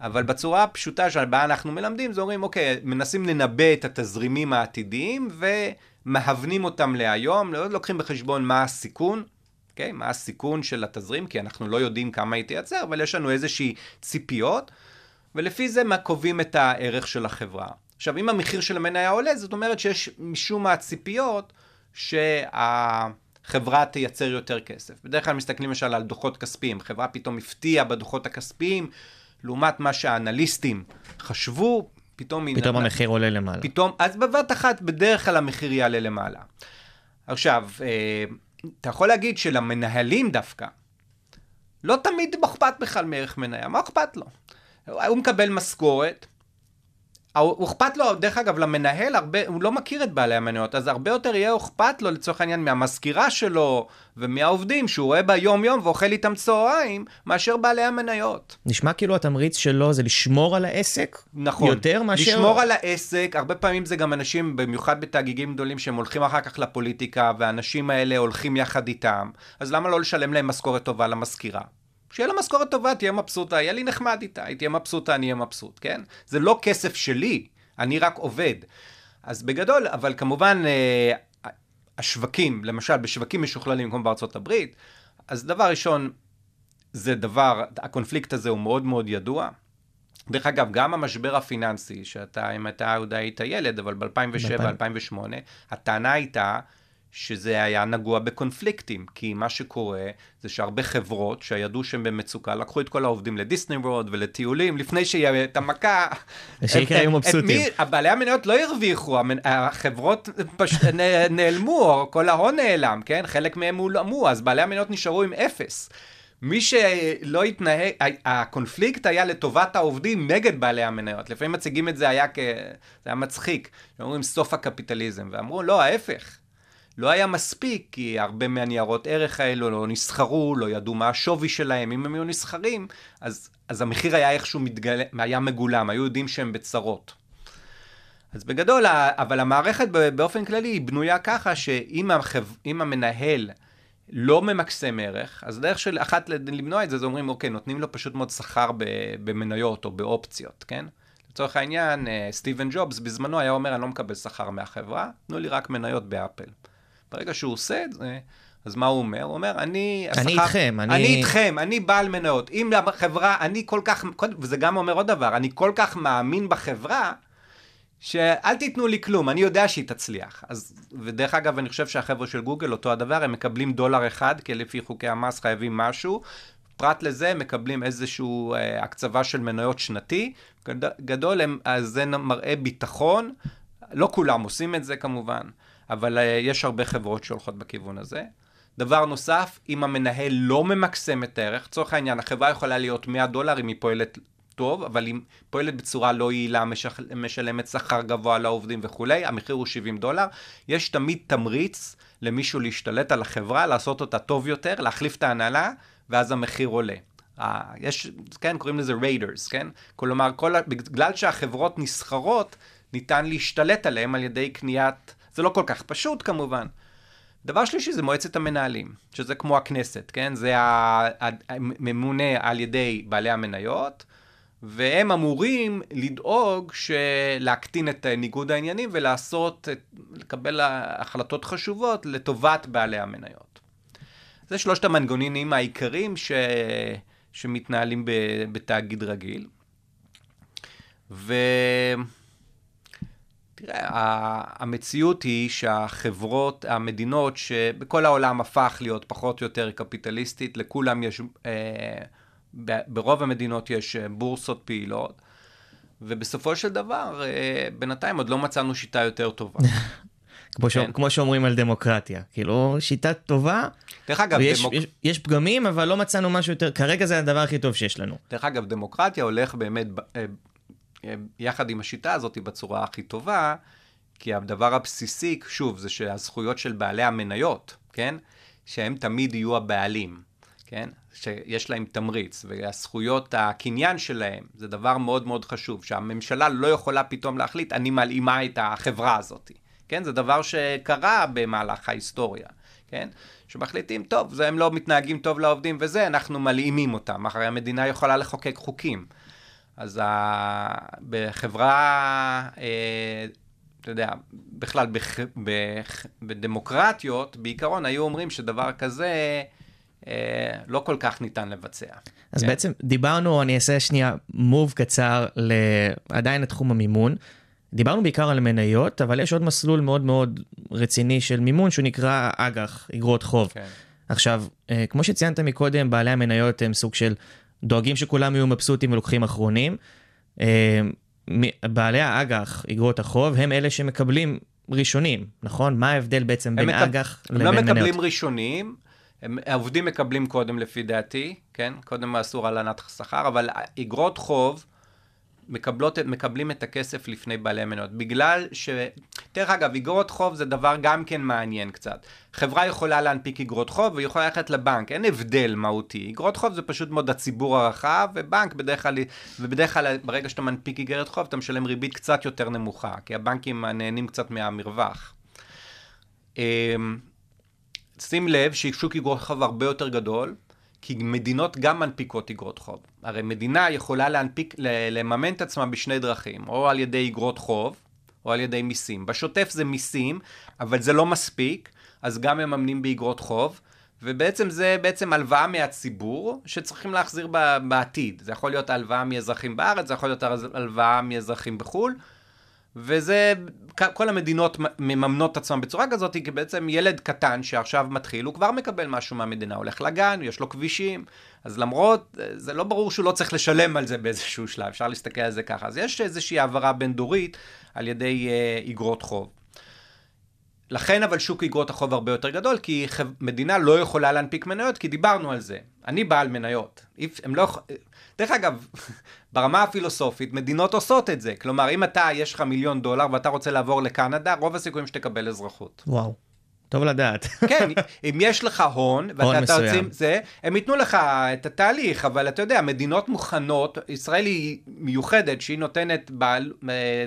אבל בצורה הפשוטה שבה אנחנו מלמדים, זה אומרים, אוקיי, מנסים לנבא את התזרימים העתידיים ומהוונים אותם להיום, לא לוקחים בחשבון מה הסיכון, אוקיי? מה הסיכון של התזרים, כי אנחנו לא יודעים כמה היא תייצר, אבל יש לנו איזושהי ציפיות, ולפי זה מה קובעים את הערך של החברה. עכשיו, אם המחיר של המניה עולה, זאת אומרת שיש משום מה ציפיות שהחברה תייצר יותר כסף. בדרך כלל מסתכלים למשל על דוחות כספיים, חברה פתאום הפתיעה בדוחות הכספיים, לעומת מה שהאנליסטים חשבו, פתאום. פתאום נתנה- המחיר עולה למעלה. פתאום, אז בבת אחת בדרך כלל המחיר יעלה למעלה. עכשיו, אה, אתה יכול להגיד שלמנהלים דווקא, לא תמיד אכפת בכלל מערך מניה, מה אכפת לו? הוא מקבל משכורת, הוא אכפת לו, דרך אגב, למנהל, הרבה, הוא לא מכיר את בעלי המניות, אז הרבה יותר יהיה אכפת לו, לצורך העניין, מהמזכירה שלו ומהעובדים שהוא רואה ביום-יום ואוכל איתם צהריים, מאשר בעלי המניות. נשמע כאילו התמריץ שלו זה לשמור על העסק, נכון. יותר מאשר... לשמור על העסק, הרבה פעמים זה גם אנשים, במיוחד בתאגידים גדולים, שהם הולכים אחר כך לפוליטיקה, והאנשים האלה הולכים יחד איתם, אז למה לא לשלם להם משכורת טובה למזכירה? שיהיה לה משכורת טובה, תהיה מבסוטה, יהיה לי נחמד איתה, היא תהיה מבסוטה, אני אהיה מבסוט, כן? זה לא כסף שלי, אני רק עובד. אז בגדול, אבל כמובן, אה, השווקים, למשל בשווקים משוכללים כמו בארצות הברית, אז דבר ראשון, זה דבר, הקונפליקט הזה הוא מאוד מאוד ידוע. דרך אגב, גם המשבר הפיננסי, שאתה, אם אתה עוד היית ילד, אבל ב-2007-2008, הטענה הייתה שזה היה נגוע בקונפליקטים, כי מה שקורה זה שהרבה חברות שידעו שהן במצוקה, לקחו את כל העובדים לדיסני וורד ולטיולים, לפני שיהיה את המכה. ושיקרה היו מבסוטים. הבעלי המניות לא הרוויחו, החברות נ- נעלמו, כל ההון נעלם, כן? חלק מהם הולאמו, אז בעלי המניות נשארו עם אפס. מי שלא התנהג, הקונפליקט היה לטובת העובדים נגד בעלי המניות. לפעמים מציגים את זה היה כ... זה היה מצחיק. אומרים סוף הקפיטליזם, ואמרו לא, ההפך. לא היה מספיק, כי הרבה מהניירות ערך האלו לא נסחרו, לא ידעו מה השווי שלהם. אם הם היו נסחרים, אז, אז המחיר היה איכשהו מתגלה, היה מגולם, היו יודעים שהם בצרות. אז בגדול, אבל המערכת באופן כללי היא בנויה ככה שאם החב... המנהל לא ממקסם ערך, אז דרך של אחת למנוע את זה, זה אומרים, אוקיי, נותנים לו פשוט מאוד שכר במניות או באופציות, כן? לצורך העניין, אה, סטיבן ג'ובס בזמנו היה אומר, אני לא מקבל שכר מהחברה, תנו לי רק מניות באפל. ברגע שהוא עושה את זה, אז מה הוא אומר? הוא אומר, אני... אני השכר- איתכם, אני- אני איתכם, אני בעל מניות. אם החברה, אני כל כך, וזה גם אומר עוד דבר, אני כל כך מאמין בחברה, שאל תיתנו לי כלום, אני יודע שהיא תצליח. אז, ודרך אגב, אני חושב שהחבר'ה של גוגל, אותו הדבר, הם מקבלים דולר אחד, כי לפי חוקי המס חייבים משהו. פרט לזה, הם מקבלים איזושהי אה, הקצבה של מניות שנתי. גד, גדול, הם, אז זה מראה ביטחון. לא כולם עושים את זה כמובן, אבל אה, יש הרבה חברות שהולכות בכיוון הזה. דבר נוסף, אם המנהל לא ממקסם את הערך, לצורך העניין, החברה יכולה להיות 100 דולר אם היא פועלת טוב, אבל אם פועלת בצורה לא יעילה, משח... משלמת שכר גבוה לעובדים וכולי, המחיר הוא 70 דולר. יש תמיד תמריץ למישהו להשתלט על החברה, לעשות אותה טוב יותר, להחליף את ההנהלה, ואז המחיר עולה. יש, כן, קוראים לזה raiders, כן? כלומר, כל, בגלל שהחברות נסחרות, ניתן להשתלט עליהן על ידי קניית, זה לא כל כך פשוט כמובן. דבר שלישי זה מועצת המנהלים, שזה כמו הכנסת, כן? זה הממונה על ידי בעלי המניות, והם אמורים לדאוג להקטין את ניגוד העניינים ולעשות, לקבל החלטות חשובות לטובת בעלי המניות. זה שלושת המנגנונים העיקריים ש... שמתנהלים. בתאגיד רגיל. ו... תראה, המציאות היא שהחברות, המדינות שבכל העולם הפך להיות פחות או יותר קפיטליסטית, לכולם יש, אה, ברוב המדינות יש אה, בורסות פעילות, ובסופו של דבר, אה, בינתיים עוד לא מצאנו שיטה יותר טובה. כמו, ש... כן. כמו שאומרים על דמוקרטיה, כאילו שיטה טובה, דרך אגב, ויש דמוק... יש, יש פגמים אבל לא מצאנו משהו יותר, כרגע זה הדבר הכי טוב שיש לנו. דרך אגב, דמוקרטיה הולך באמת יחד עם השיטה הזאת בצורה הכי טובה, כי הדבר הבסיסי, שוב, זה שהזכויות של בעלי המניות, כן? שהם תמיד יהיו הבעלים, כן? שיש להם תמריץ, והזכויות, הקניין שלהם, זה דבר מאוד מאוד חשוב, שהממשלה לא יכולה פתאום להחליט, אני מלאימה את החברה הזאת, כן? זה דבר שקרה במהלך ההיסטוריה, כן? שמחליטים, טוב, זה הם לא מתנהגים טוב לעובדים וזה, אנחנו מלאימים אותם, אחרי המדינה יכולה לחוקק חוקים. אז ה... בחברה, אה, אתה יודע, בכלל בח... בח... בדמוקרטיות, בעיקרון היו אומרים שדבר כזה אה, לא כל כך ניתן לבצע. אז כן? בעצם דיברנו, אני אעשה שנייה מוב קצר ל... עדיין לתחום המימון. דיברנו בעיקר על מניות, אבל יש עוד מסלול מאוד מאוד רציני של מימון שהוא נקרא אג"ח, אגרות חוב. כן. עכשיו, אה, כמו שציינת מקודם, בעלי המניות הם סוג של דואגים שכולם יהיו מבסוטים ולוקחים אחרונים. אה, בעלי האג"ח, אגרות החוב, הם אלה שמקבלים ראשונים, נכון? מה ההבדל בעצם בין מקב- אג"ח הם לבין לא מניות? מקבלים ראשונים, הם, העובדים מקבלים קודם לפי דעתי, כן? קודם אסור הלנת שכר, אבל אגרות חוב מקבלות, מקבלים את הכסף לפני בעלי מניות. בגלל ש... דרך אגב, אגרות חוב זה דבר גם כן מעניין קצת. חברה יכולה להנפיק אגרות חוב והיא יכולה ללכת לבנק, אין הבדל מהותי. אגרות חוב זה פשוט מאוד הציבור הרחב, ובנק בדרך כלל, ובדרך כלל ברגע שאתה מנפיק אגרת חוב אתה משלם ריבית קצת יותר נמוכה, כי הבנקים נהנים קצת מהמרווח. אמ, שים לב ששוק אגרות חוב הרבה יותר גדול, כי מדינות גם מנפיקות אגרות חוב. הרי מדינה יכולה להנפיק, לממן את עצמה בשני דרכים, או על ידי אגרות חוב, או על ידי מיסים. בשוטף זה מיסים, אבל זה לא מספיק, אז גם מממנים באגרות חוב, ובעצם זה בעצם הלוואה מהציבור שצריכים להחזיר בעתיד. זה יכול להיות הלוואה מאזרחים בארץ, זה יכול להיות הלוואה מאזרחים בחו"ל, וזה, כל המדינות מממנות את עצמן בצורה כזאת, כי בעצם ילד קטן שעכשיו מתחיל, הוא כבר מקבל משהו מהמדינה, הולך לגן, יש לו כבישים, אז למרות, זה לא ברור שהוא לא צריך לשלם על זה באיזשהו שלב, אפשר להסתכל על זה ככה. אז יש איזושהי העברה בין-דורית על ידי אה, איגרות חוב. לכן אבל שוק איגרות החוב הרבה יותר גדול, כי מדינה לא יכולה להנפיק מניות, כי דיברנו על זה. אני בעל מניות. הם לא... דרך אגב, ברמה הפילוסופית, מדינות עושות את זה. כלומר, אם אתה, יש לך מיליון דולר ואתה רוצה לעבור לקנדה, רוב הסיכויים שתקבל אזרחות. וואו, טוב לדעת. כן, אם יש לך הון, הון ואתה מסוים. תרצים זה, הם ייתנו לך את התהליך, אבל אתה יודע, מדינות מוכנות, ישראל היא מיוחדת, שהיא נותנת בעל,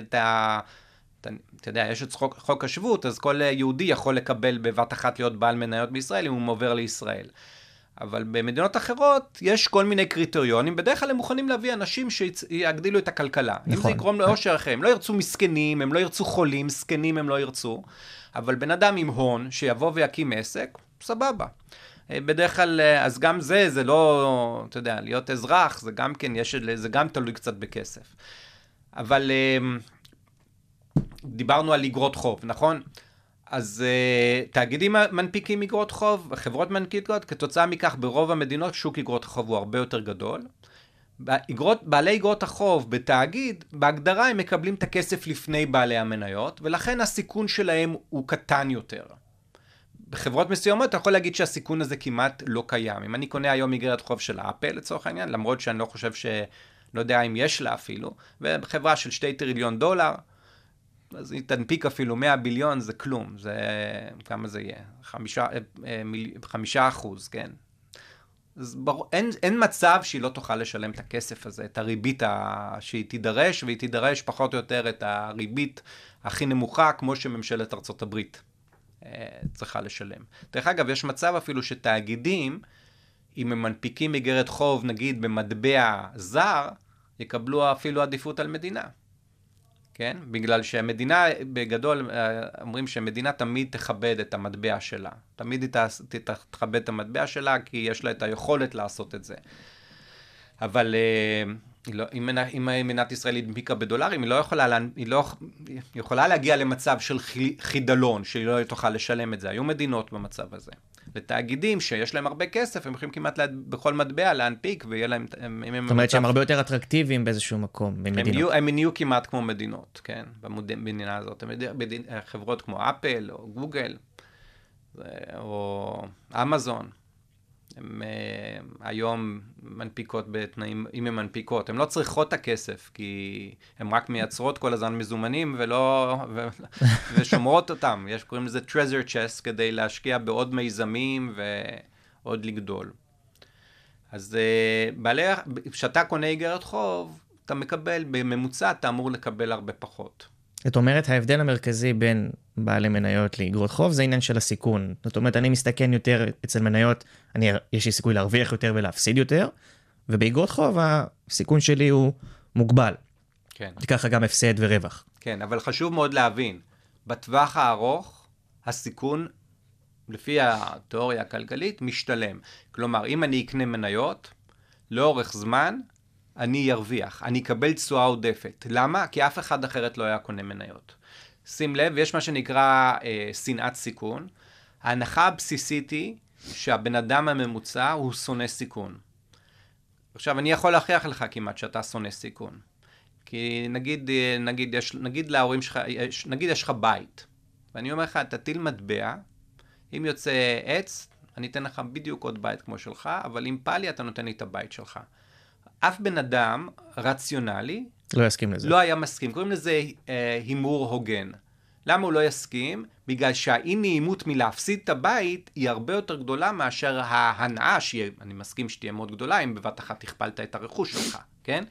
את ה... אתה, אתה יודע, יש את חוק, חוק השבות, אז כל יהודי יכול לקבל בבת אחת להיות בעל מניות בישראל אם הוא עובר לישראל. אבל במדינות אחרות יש כל מיני קריטריונים, בדרך כלל הם מוכנים להביא אנשים שיגדילו את הכלכלה. אם זה נכון. יגרום לאושר אחר, הם לא ירצו מסכנים, הם לא ירצו חולים, זקנים הם לא ירצו, אבל בן אדם עם הון שיבוא ויקים עסק, סבבה. אה, בדרך כלל, אה, אז גם זה, זה לא, אתה יודע, להיות אזרח, זה גם כן, יש, זה גם תלוי קצת בכסף. אבל אה, דיברנו על אגרות חוב, נכון? אז uh, תאגידים מנפיקים אגרות חוב, חברות מנפיקות, כתוצאה מכך ברוב המדינות שוק אגרות החוב הוא הרבה יותר גדול. באגרות, בעלי אגרות החוב בתאגיד, בהגדרה הם מקבלים את הכסף לפני בעלי המניות, ולכן הסיכון שלהם הוא קטן יותר. בחברות מסוימות אתה יכול להגיד שהסיכון הזה כמעט לא קיים. אם אני קונה היום איגרת חוב של אפל לצורך העניין, למרות שאני לא חושב ש... לא יודע אם יש לה אפילו, ובחברה של 2 טריליון דולר, אז היא תנפיק אפילו 100 ביליון, זה כלום, זה, כמה זה יהיה? חמישה, אה, חמישה אחוז, כן. אז בר... אין, אין מצב שהיא לא תוכל לשלם את הכסף הזה, את הריבית ה... שהיא תידרש, והיא תידרש פחות או יותר את הריבית הכי נמוכה, כמו שממשלת ארצות הברית אה, צריכה לשלם. דרך אגב, יש מצב אפילו שתאגידים, אם הם מנפיקים איגרת חוב, נגיד במטבע זר, יקבלו אפילו עדיפות על מדינה. כן? בגלל שהמדינה, בגדול, אומרים שהמדינה תמיד תכבד את המטבע שלה. תמיד היא תכבד את המטבע שלה, כי יש לה את היכולת לעשות את זה. אבל אה, לא, אם, אם מדינת ישראל הנפיקה בדולרים, היא לא יכולה, לה- היא לא, היא יכולה להגיע למצב של חי- חידלון, שהיא לא תוכל לשלם את זה. היו מדינות במצב הזה. לתאגידים שיש להם הרבה כסף, הם יכולים כמעט לה, בכל מטבע להנפיק, ויהיה להם... הם, הם זאת אומרת שהם הרבה יותר אטרקטיביים באיזשהו מקום הם ממדינות. נהיו, הם נהיו כמעט כמו מדינות, כן, במדינה הזאת. הם חברות כמו אפל או גוגל או אמזון, הם אה, היום מנפיקות בתנאים, אם הן מנפיקות, הן לא צריכות את הכסף, כי הן רק מייצרות כל הזמן מזומנים ולא, ו, ושומרות אותם. יש, קוראים לזה treasure chest כדי להשקיע בעוד מיזמים ועוד לגדול. אז אה, בעלי, כשאתה קונה איגרת חוב, אתה מקבל, בממוצע אתה אמור לקבל הרבה פחות. זאת אומרת, ההבדל המרכזי בין בעלי מניות לאגרות חוב זה עניין של הסיכון. זאת אומרת, אני מסתכן יותר אצל מניות, אני, יש לי סיכוי להרוויח יותר ולהפסיד יותר, ובאגרות חוב הסיכון שלי הוא מוגבל. כן. ככה גם הפסד ורווח. כן, אבל חשוב מאוד להבין, בטווח הארוך, הסיכון, לפי התיאוריה הכלכלית, משתלם. כלומר, אם אני אקנה מניות, לאורך זמן, אני ארוויח, אני אקבל תשואה עודפת. למה? כי אף אחד אחרת לא היה קונה מניות. שים לב, יש מה שנקרא אה, שנאת סיכון. ההנחה הבסיסית היא שהבן אדם הממוצע הוא שונא סיכון. עכשיו, אני יכול להוכיח לך כמעט שאתה שונא סיכון. כי נגיד, נגיד, יש, נגיד להורים שלך, יש, נגיד יש לך בית, ואני אומר לך, תטיל מטבע, אם יוצא עץ, אני אתן לך בדיוק עוד בית כמו שלך, אבל אם פאלי, אתה נותן לי את הבית שלך. אף בן אדם רציונלי לא יסכים לזה. לא היה מסכים. קוראים לזה אה, הימור הוגן. למה הוא לא יסכים? בגלל שהאי נעימות מלהפסיד את הבית היא הרבה יותר גדולה מאשר ההנאה, שאני מסכים שתהיה מאוד גדולה, אם בבת אחת הכפלת את הרכוש שלך, כן?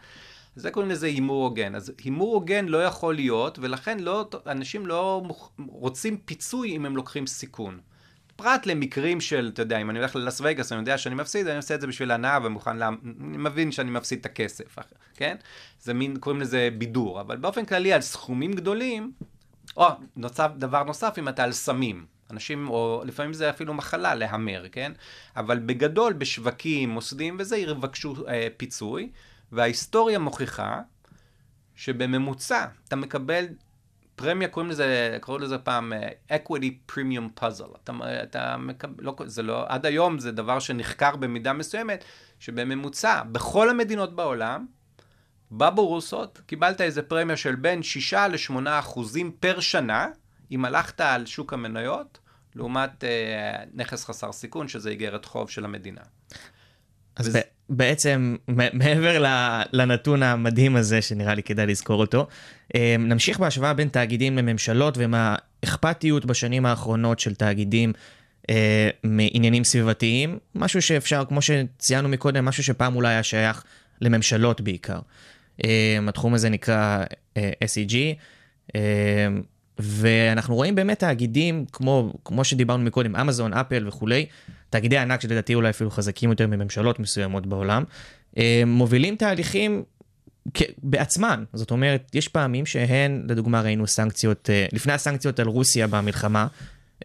זה קוראים לזה הימור הוגן. אז הימור הוגן לא יכול להיות, ולכן לא, אנשים לא. רוצים פיצוי אם הם לוקחים סיכון. פרט למקרים של, אתה יודע, אם אני הולך ללאס וגאס, אני יודע שאני מפסיד, אני עושה את זה בשביל הנאה ומוכן, לה... אני מבין שאני מפסיד את הכסף, כן? זה מין, קוראים לזה בידור. אבל באופן כללי, על סכומים גדולים, או, נוצב, דבר נוסף, אם אתה על סמים. אנשים, או לפעמים זה אפילו מחלה, להמר, כן? אבל בגדול, בשווקים, מוסדיים וזה, יבקשו אה, פיצוי, וההיסטוריה מוכיחה שבממוצע אתה מקבל פרמיה, קוראים לזה, קראו לזה פעם אה, equity premium puzzle. אתה, אתה מקבל, לא, זה לא, עד היום זה דבר שנחקר במידה מסוימת, שבממוצע, בכל המדינות בעולם, בבורסות, קיבלת איזה פרמיה של בין 6 ל-8 אחוזים פר שנה, אם הלכת על שוק המניות, לעומת אה, נכס חסר סיכון, שזה איגרת חוב של המדינה. אז וזה- בעצם מעבר לנתון המדהים הזה שנראה לי כדאי לזכור אותו, אה, נמשיך בהשוואה בין תאגידים לממשלות ומהאכפתיות בשנים האחרונות של תאגידים אה, מעניינים סביבתיים, משהו שאפשר, כמו שציינו מקודם, משהו שפעם אולי היה שייך לממשלות בעיקר. אה, התחום הזה נקרא אה, SEG. אה, ואנחנו רואים באמת תאגידים כמו, כמו שדיברנו מקודם, אמזון, אפל וכולי, תאגידי ענק שלדעתי אולי אפילו חזקים יותר מממשלות מסוימות בעולם, אה, מובילים תהליכים בעצמם. זאת אומרת, יש פעמים שהן, לדוגמה ראינו סנקציות, אה, לפני הסנקציות על רוסיה במלחמה,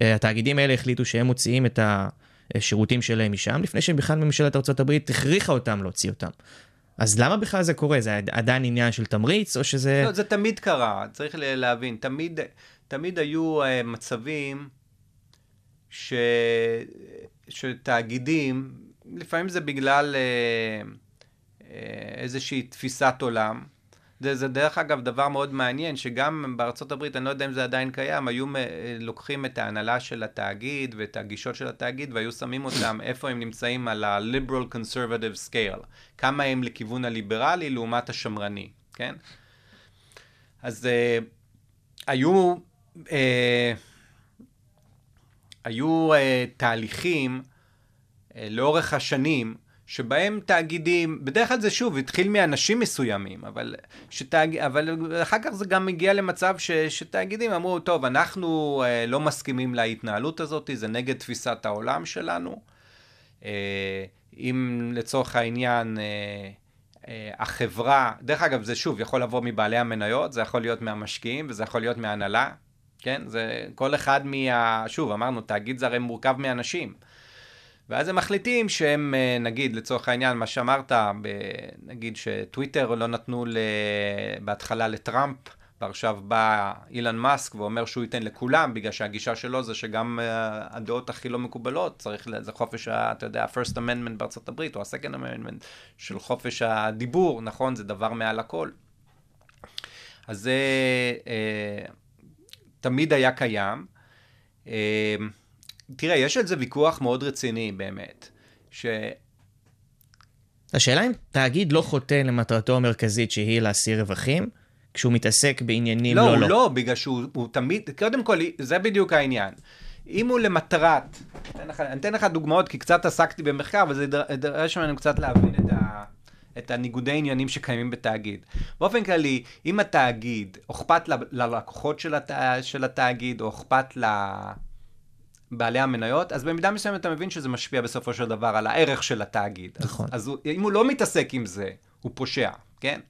אה, התאגידים האלה החליטו שהם מוציאים את השירותים שלהם משם, לפני שבכלל ממשלת ארה"ב הכריחה אותם להוציא אותם. אז למה בכלל זה קורה? זה עדיין עניין של תמריץ, או שזה... לא, זה תמיד קרה, צריך להבין. תמיד, תמיד היו uh, מצבים ש... שתאגידים, לפעמים זה בגלל uh, uh, איזושהי תפיסת עולם. זה, זה דרך אגב דבר מאוד מעניין, שגם בארצות הברית, אני לא יודע אם זה עדיין קיים, היו uh, לוקחים את ההנהלה של התאגיד ואת הגישות של התאגיד והיו שמים אותם איפה הם נמצאים על ה-liberal conservative scale. כמה הם לכיוון הליברלי לעומת השמרני, כן? אז uh, היו, uh, היו uh, תהליכים uh, לאורך השנים, שבהם תאגידים, בדרך כלל זה שוב, התחיל מאנשים מסוימים, אבל, שתאג, אבל אחר כך זה גם הגיע למצב ש, שתאגידים אמרו, טוב, אנחנו uh, לא מסכימים להתנהלות הזאת, זה נגד תפיסת העולם שלנו. Uh, אם לצורך העניין uh, uh, החברה, דרך אגב, זה שוב יכול לבוא מבעלי המניות, זה יכול להיות מהמשקיעים וזה יכול להיות מההנהלה, כן? זה כל אחד מה... שוב, אמרנו, תאגיד זה הרי מורכב מאנשים. ואז הם מחליטים שהם, אה, נגיד, לצורך העניין, מה שאמרת, נגיד שטוויטר לא נתנו. בהתחלה לטראמפ, ועכשיו בא אילן מאסק ואומר שהוא ייתן לכולם, בגלל שהגישה שלו זה שגם uh, הדעות הכי לא מקובלות, צריך, זה חופש, אתה יודע, ה-first amendment בארצות הברית, או ה-second amendment של חופש הדיבור, נכון? זה דבר מעל הכל. אז זה uh, תמיד היה קיים. Uh, תראה, יש על זה ויכוח מאוד רציני באמת, ש... השאלה אם תאגיד לא חוטא למטרתו המרכזית שהיא להשיא רווחים, כשהוא מתעסק בעניינים לא, לא לא. לא, בגלל שהוא הוא תמיד, קודם כל, זה בדיוק העניין. אם הוא למטרת, אתן לך, אני אתן לך דוגמאות, כי קצת עסקתי במחקר, וזה דר- דרש ממנו קצת להבין את, ה, את הניגודי עניינים שקיימים בתאגיד. באופן כללי, אם התאגיד, אכפת ל- ללקוחות של, הת, של התאגיד, או אכפת לבעלי המניות, אז במידה מסוימת אתה מבין שזה משפיע בסופו של דבר על הערך של התאגיד. נכון. אז, אז הוא, אם הוא לא מתעסק עם זה, הוא פושע, כן?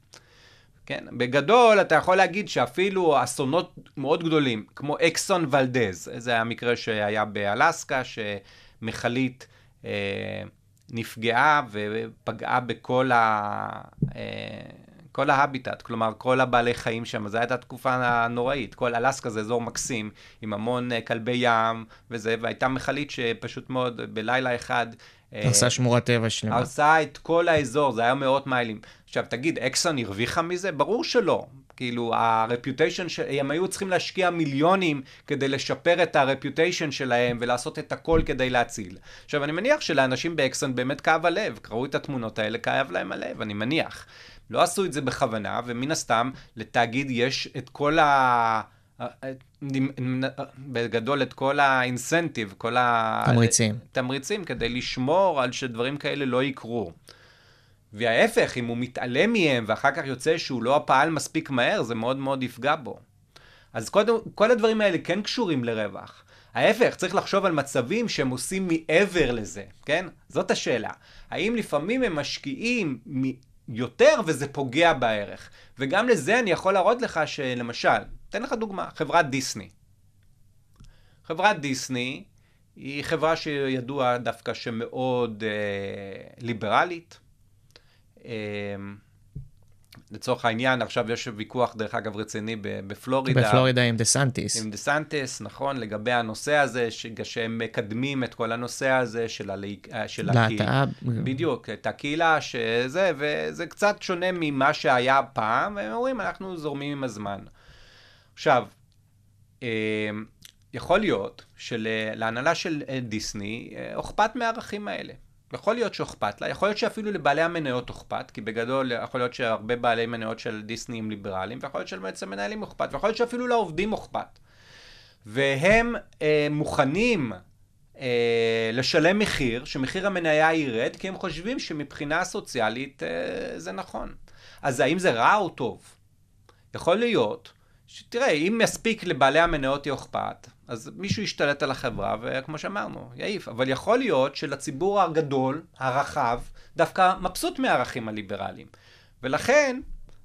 כן, בגדול אתה יכול להגיד שאפילו אסונות מאוד גדולים, כמו אקסון ולדז, זה היה מקרה שהיה באלסקה, שמכלית אה, נפגעה ופגעה בכל ה... אה, כל ההביטט, כלומר כל הבעלי חיים שם, זו הייתה תקופה נוראית. כל אלסקה זה אזור מקסים, עם המון אה, כלבי ים וזה, והייתה מכלית שפשוט מאוד בלילה אחד... אה, הרסה שמורת טבע שלמה. הרסה את כל האזור, זה היה מאות מיילים. עכשיו, תגיד, אקסון הרוויחה מזה? ברור שלא. כאילו, הרפיוטיישן, הם היו צריכים להשקיע מיליונים כדי לשפר את הרפיוטיישן שלהם ולעשות את הכל כדי להציל. עכשיו, אני מניח שלאנשים באקסון באמת כאב הלב, קראו את התמונות האלה, כאב להם הלב, אני מניח. לא עשו את זה בכוונה, ומן הסתם, לתאגיד יש את כל ה... בגדול את כל האינסנטיב, כל ה... תמריצים. תמריצים כדי לשמור על שדברים כאלה לא יקרו. וההפך, אם הוא מתעלם מהם ואחר כך יוצא שהוא לא פעל מספיק מהר, זה מאוד מאוד יפגע בו. אז קודם, כל הדברים האלה כן קשורים לרווח. ההפך, צריך לחשוב על מצבים שהם עושים מעבר לזה, כן? זאת השאלה. האם לפעמים הם משקיעים יותר וזה פוגע בערך? וגם לזה אני יכול להראות לך שלמשל, אתן לך דוגמה, חברת דיסני. חברת דיסני היא חברה שידוע דווקא שמאוד אה, ליברלית. אה, לצורך העניין, עכשיו יש ויכוח, דרך אגב, רציני בפלורידה. בפלורידה עם דה סנטיס. עם דה סנטס, נכון, לגבי הנושא הזה, ש- שהם מקדמים את כל הנושא הזה של, הלא... של הקהילה. להט"ב. בדיוק, את הקהילה שזה, וזה קצת שונה ממה שהיה פעם, והם אומרים, אנחנו זורמים עם הזמן. עכשיו, אה, יכול להיות שלהנהלה של אה, דיסני אה, אכפת מהערכים האלה. יכול להיות שאכפת לה, יכול להיות שאפילו לבעלי המניות אכפת, כי בגדול יכול להיות שהרבה בעלי מניות של דיסני הם ליברליים, ויכול להיות שלמעצם מנהלים אכפת, ויכול להיות שאפילו לעובדים אכפת. והם אה, מוכנים אה, לשלם מחיר, שמחיר המניה ירד, כי הם חושבים שמבחינה סוציאלית אה, זה נכון. אז האם זה רע או טוב? יכול להיות שתראה, אם מספיק לבעלי המניות יהיה אכפת, אז מישהו ישתלט על החברה, וכמו שאמרנו, יעיף. אבל יכול להיות שלציבור הגדול, הרחב, דווקא מבסוט מהערכים הליברליים. ולכן,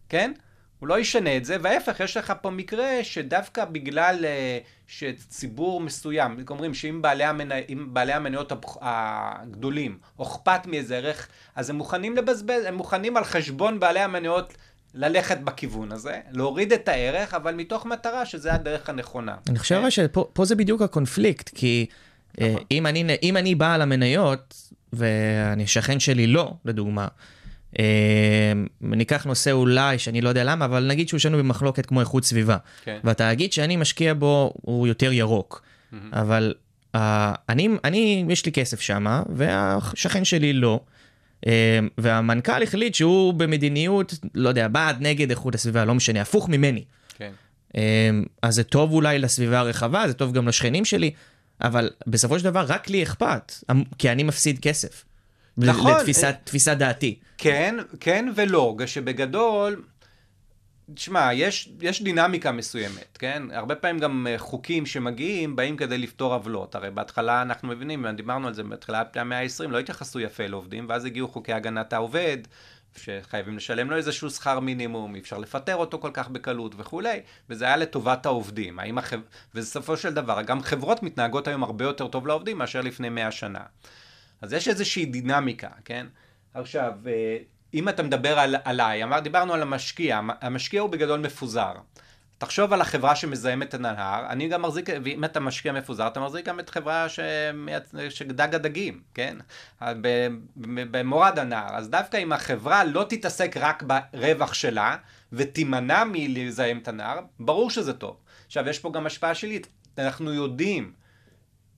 כן, הוא לא ישנה את זה, וההפך, יש לך פה מקרה שדווקא בגלל uh, שציבור מסוים, אומרים שאם בעלי, המנ... בעלי המניות הגדולים אכפת מאיזה ערך, אז הם מוכנים לבזבז, הם מוכנים על חשבון בעלי המניות ללכת בכיוון הזה, להוריד את הערך, אבל מתוך מטרה שזה הדרך הנכונה. אני חושב אבל שפה פה זה בדיוק הקונפליקט, כי נכון. אם אני, אם אני בעל המניות, ואני שכן שלי לא, לדוגמה, אה, ניקח נושא אולי, שאני לא יודע למה, אבל נגיד שהוא שנוי במחלוקת כמו איכות סביבה. כן. והתאגיד שאני משקיע בו הוא יותר ירוק. אבל uh, אני, אני, יש לי כסף שם, והשכן שלי לא. Uh, והמנכ"ל החליט שהוא במדיניות, לא יודע, בעד, נגד איכות הסביבה, לא משנה, הפוך ממני. כן. Uh, אז זה טוב אולי לסביבה הרחבה, זה טוב גם לשכנים שלי, אבל בסופו של דבר רק לי אכפת, אמ- כי אני מפסיד כסף. נכון. לתפיסת תפיסת דעתי. כן, כן ולא, שבגדול, תשמע, יש, יש דינמיקה מסוימת, כן? הרבה פעמים גם אה, חוקים שמגיעים באים כדי לפתור עוולות. הרי בהתחלה אנחנו מבינים, דיברנו על זה בתחילת המאה ה-20, לא התייחסו יפה לעובדים, ואז הגיעו חוקי הגנת העובד, שחייבים לשלם לו איזשהו שכר מינימום, אי אפשר לפטר אותו כל כך בקלות וכולי, וזה היה לטובת העובדים. החב... ובסופו של דבר, גם חברות מתנהגות היום הרבה יותר טוב לעובדים מאשר לפני 100 שנה. אז יש איזושהי דינמיקה, כן? עכשיו, אה, אם אתה מדבר על, עליי, אמר, דיברנו על המשקיע, המשקיע הוא בגדול מפוזר. תחשוב על החברה שמזהמת את הנהר, אני גם מחזיק, ואם אתה משקיע מפוזר, אתה מחזיק גם את חברה שמייצ... שדג הדגים, כן? במורד הנהר. אז דווקא אם החברה לא תתעסק רק ברווח שלה, ותימנע מלזהם את הנהר, ברור שזה טוב. עכשיו, יש פה גם השפעה שלילית. אנחנו יודעים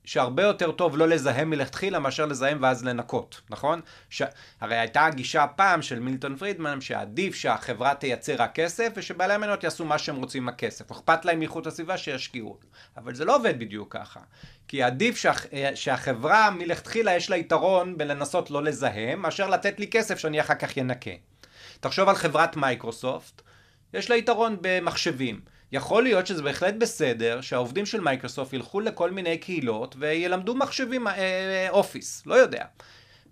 שהרבה יותר טוב לא לזהם מלכתחילה מאשר לזהם ואז לנקות, נכון? ש... הרי הייתה הגישה פעם של מילטון פרידמן שעדיף שהחברה תייצר רק כסף ושבעלי המניות יעשו מה שהם רוצים עם הכסף. אכפת להם מאיכות הסביבה שישקיעו. אבל זה לא עובד בדיוק ככה. כי עדיף שה... שהחברה מלכתחילה יש לה יתרון בלנסות לא לזהם מאשר לתת לי כסף שאני אחר כך ינקה. תחשוב על חברת מייקרוסופט, יש לה יתרון במחשבים. יכול להיות שזה בהחלט בסדר שהעובדים של מייקרוסופט ילכו לכל מיני קהילות וילמדו מחשבים אה, אופיס, לא יודע.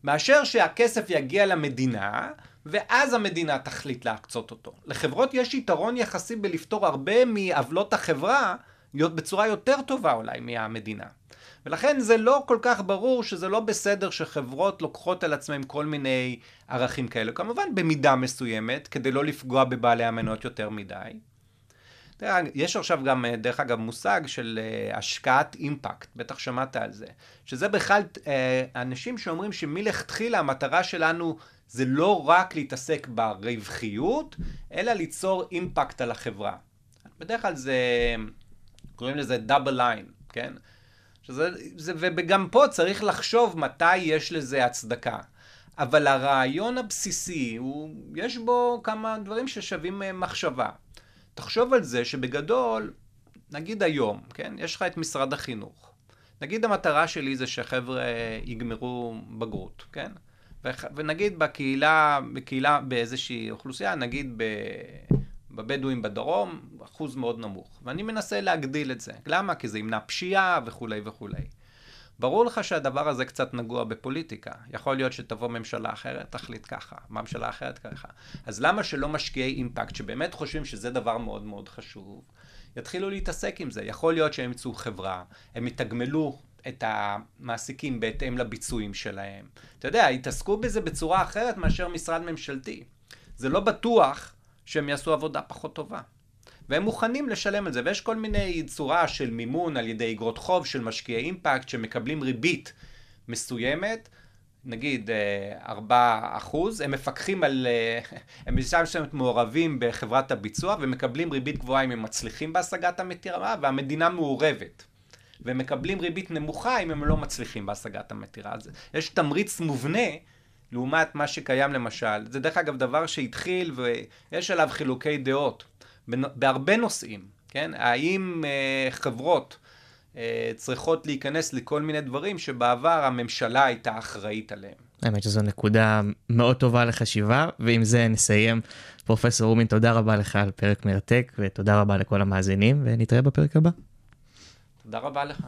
מאשר שהכסף יגיע למדינה, ואז המדינה תחליט להקצות אותו. לחברות יש יתרון יחסי בלפתור הרבה מעוולות החברה בצורה יותר טובה אולי מהמדינה. ולכן זה לא כל כך ברור שזה לא בסדר שחברות לוקחות על עצמם כל מיני ערכים כאלה. כמובן במידה מסוימת, כדי לא לפגוע בבעלי המניות יותר מדי. תראה, יש עכשיו גם, דרך אגב, מושג של uh, השקעת אימפקט, בטח שמעת על זה, שזה בכלל uh, אנשים שאומרים שמלכתחילה המטרה שלנו זה לא רק להתעסק ברווחיות, אלא ליצור אימפקט על החברה. בדרך כלל זה, קוראים לזה דאבל ליין, כן? שזה, זה, וגם פה צריך לחשוב מתי יש לזה הצדקה. אבל הרעיון הבסיסי, הוא, יש בו כמה דברים ששווים מחשבה. תחשוב על זה שבגדול, נגיד היום, כן, יש לך את משרד החינוך. נגיד המטרה שלי זה שחבר'ה יגמרו בגרות, כן? ונגיד בקהילה, בקהילה באיזושהי אוכלוסייה, נגיד ב... בבדואים בדרום, אחוז מאוד נמוך. ואני מנסה להגדיל את זה. למה? כי זה ימנע פשיעה וכולי וכולי. ברור לך שהדבר הזה קצת נגוע בפוליטיקה. יכול להיות שתבוא ממשלה אחרת, תחליט ככה, ממשלה אחרת ככה. אז למה שלא משקיעי אימפקט, שבאמת חושבים שזה דבר מאוד מאוד חשוב, יתחילו להתעסק עם זה? יכול להיות שהם ימצאו חברה, הם יתגמלו את המעסיקים בהתאם לביצועים שלהם. אתה יודע, יתעסקו בזה בצורה אחרת מאשר משרד ממשלתי. זה לא בטוח שהם יעשו עבודה פחות טובה. והם מוכנים לשלם על זה, ויש כל מיני צורה של מימון על ידי אגרות חוב של משקיעי אימפקט שמקבלים ריבית מסוימת, נגיד 4 אחוז, הם מפקחים על, אה, הם בשלב מסוים מעורבים בחברת הביצוע ומקבלים ריבית גבוהה אם הם מצליחים בהשגת המטירה והמדינה מעורבת. והם מקבלים ריבית נמוכה אם הם לא מצליחים בהשגת המטירה. אז יש תמריץ מובנה לעומת מה שקיים למשל. זה דרך אגב דבר שהתחיל ויש עליו חילוקי דעות בהרבה נושאים, כן? האם אה, חברות אה, צריכות להיכנס לכל מיני דברים שבעבר הממשלה הייתה אחראית עליהם. האמת שזו נקודה מאוד טובה לחשיבה, ועם זה נסיים. פרופסור רומין, תודה רבה לך על פרק מרתק, ותודה רבה לכל המאזינים, ונתראה בפרק הבא. תודה רבה לך.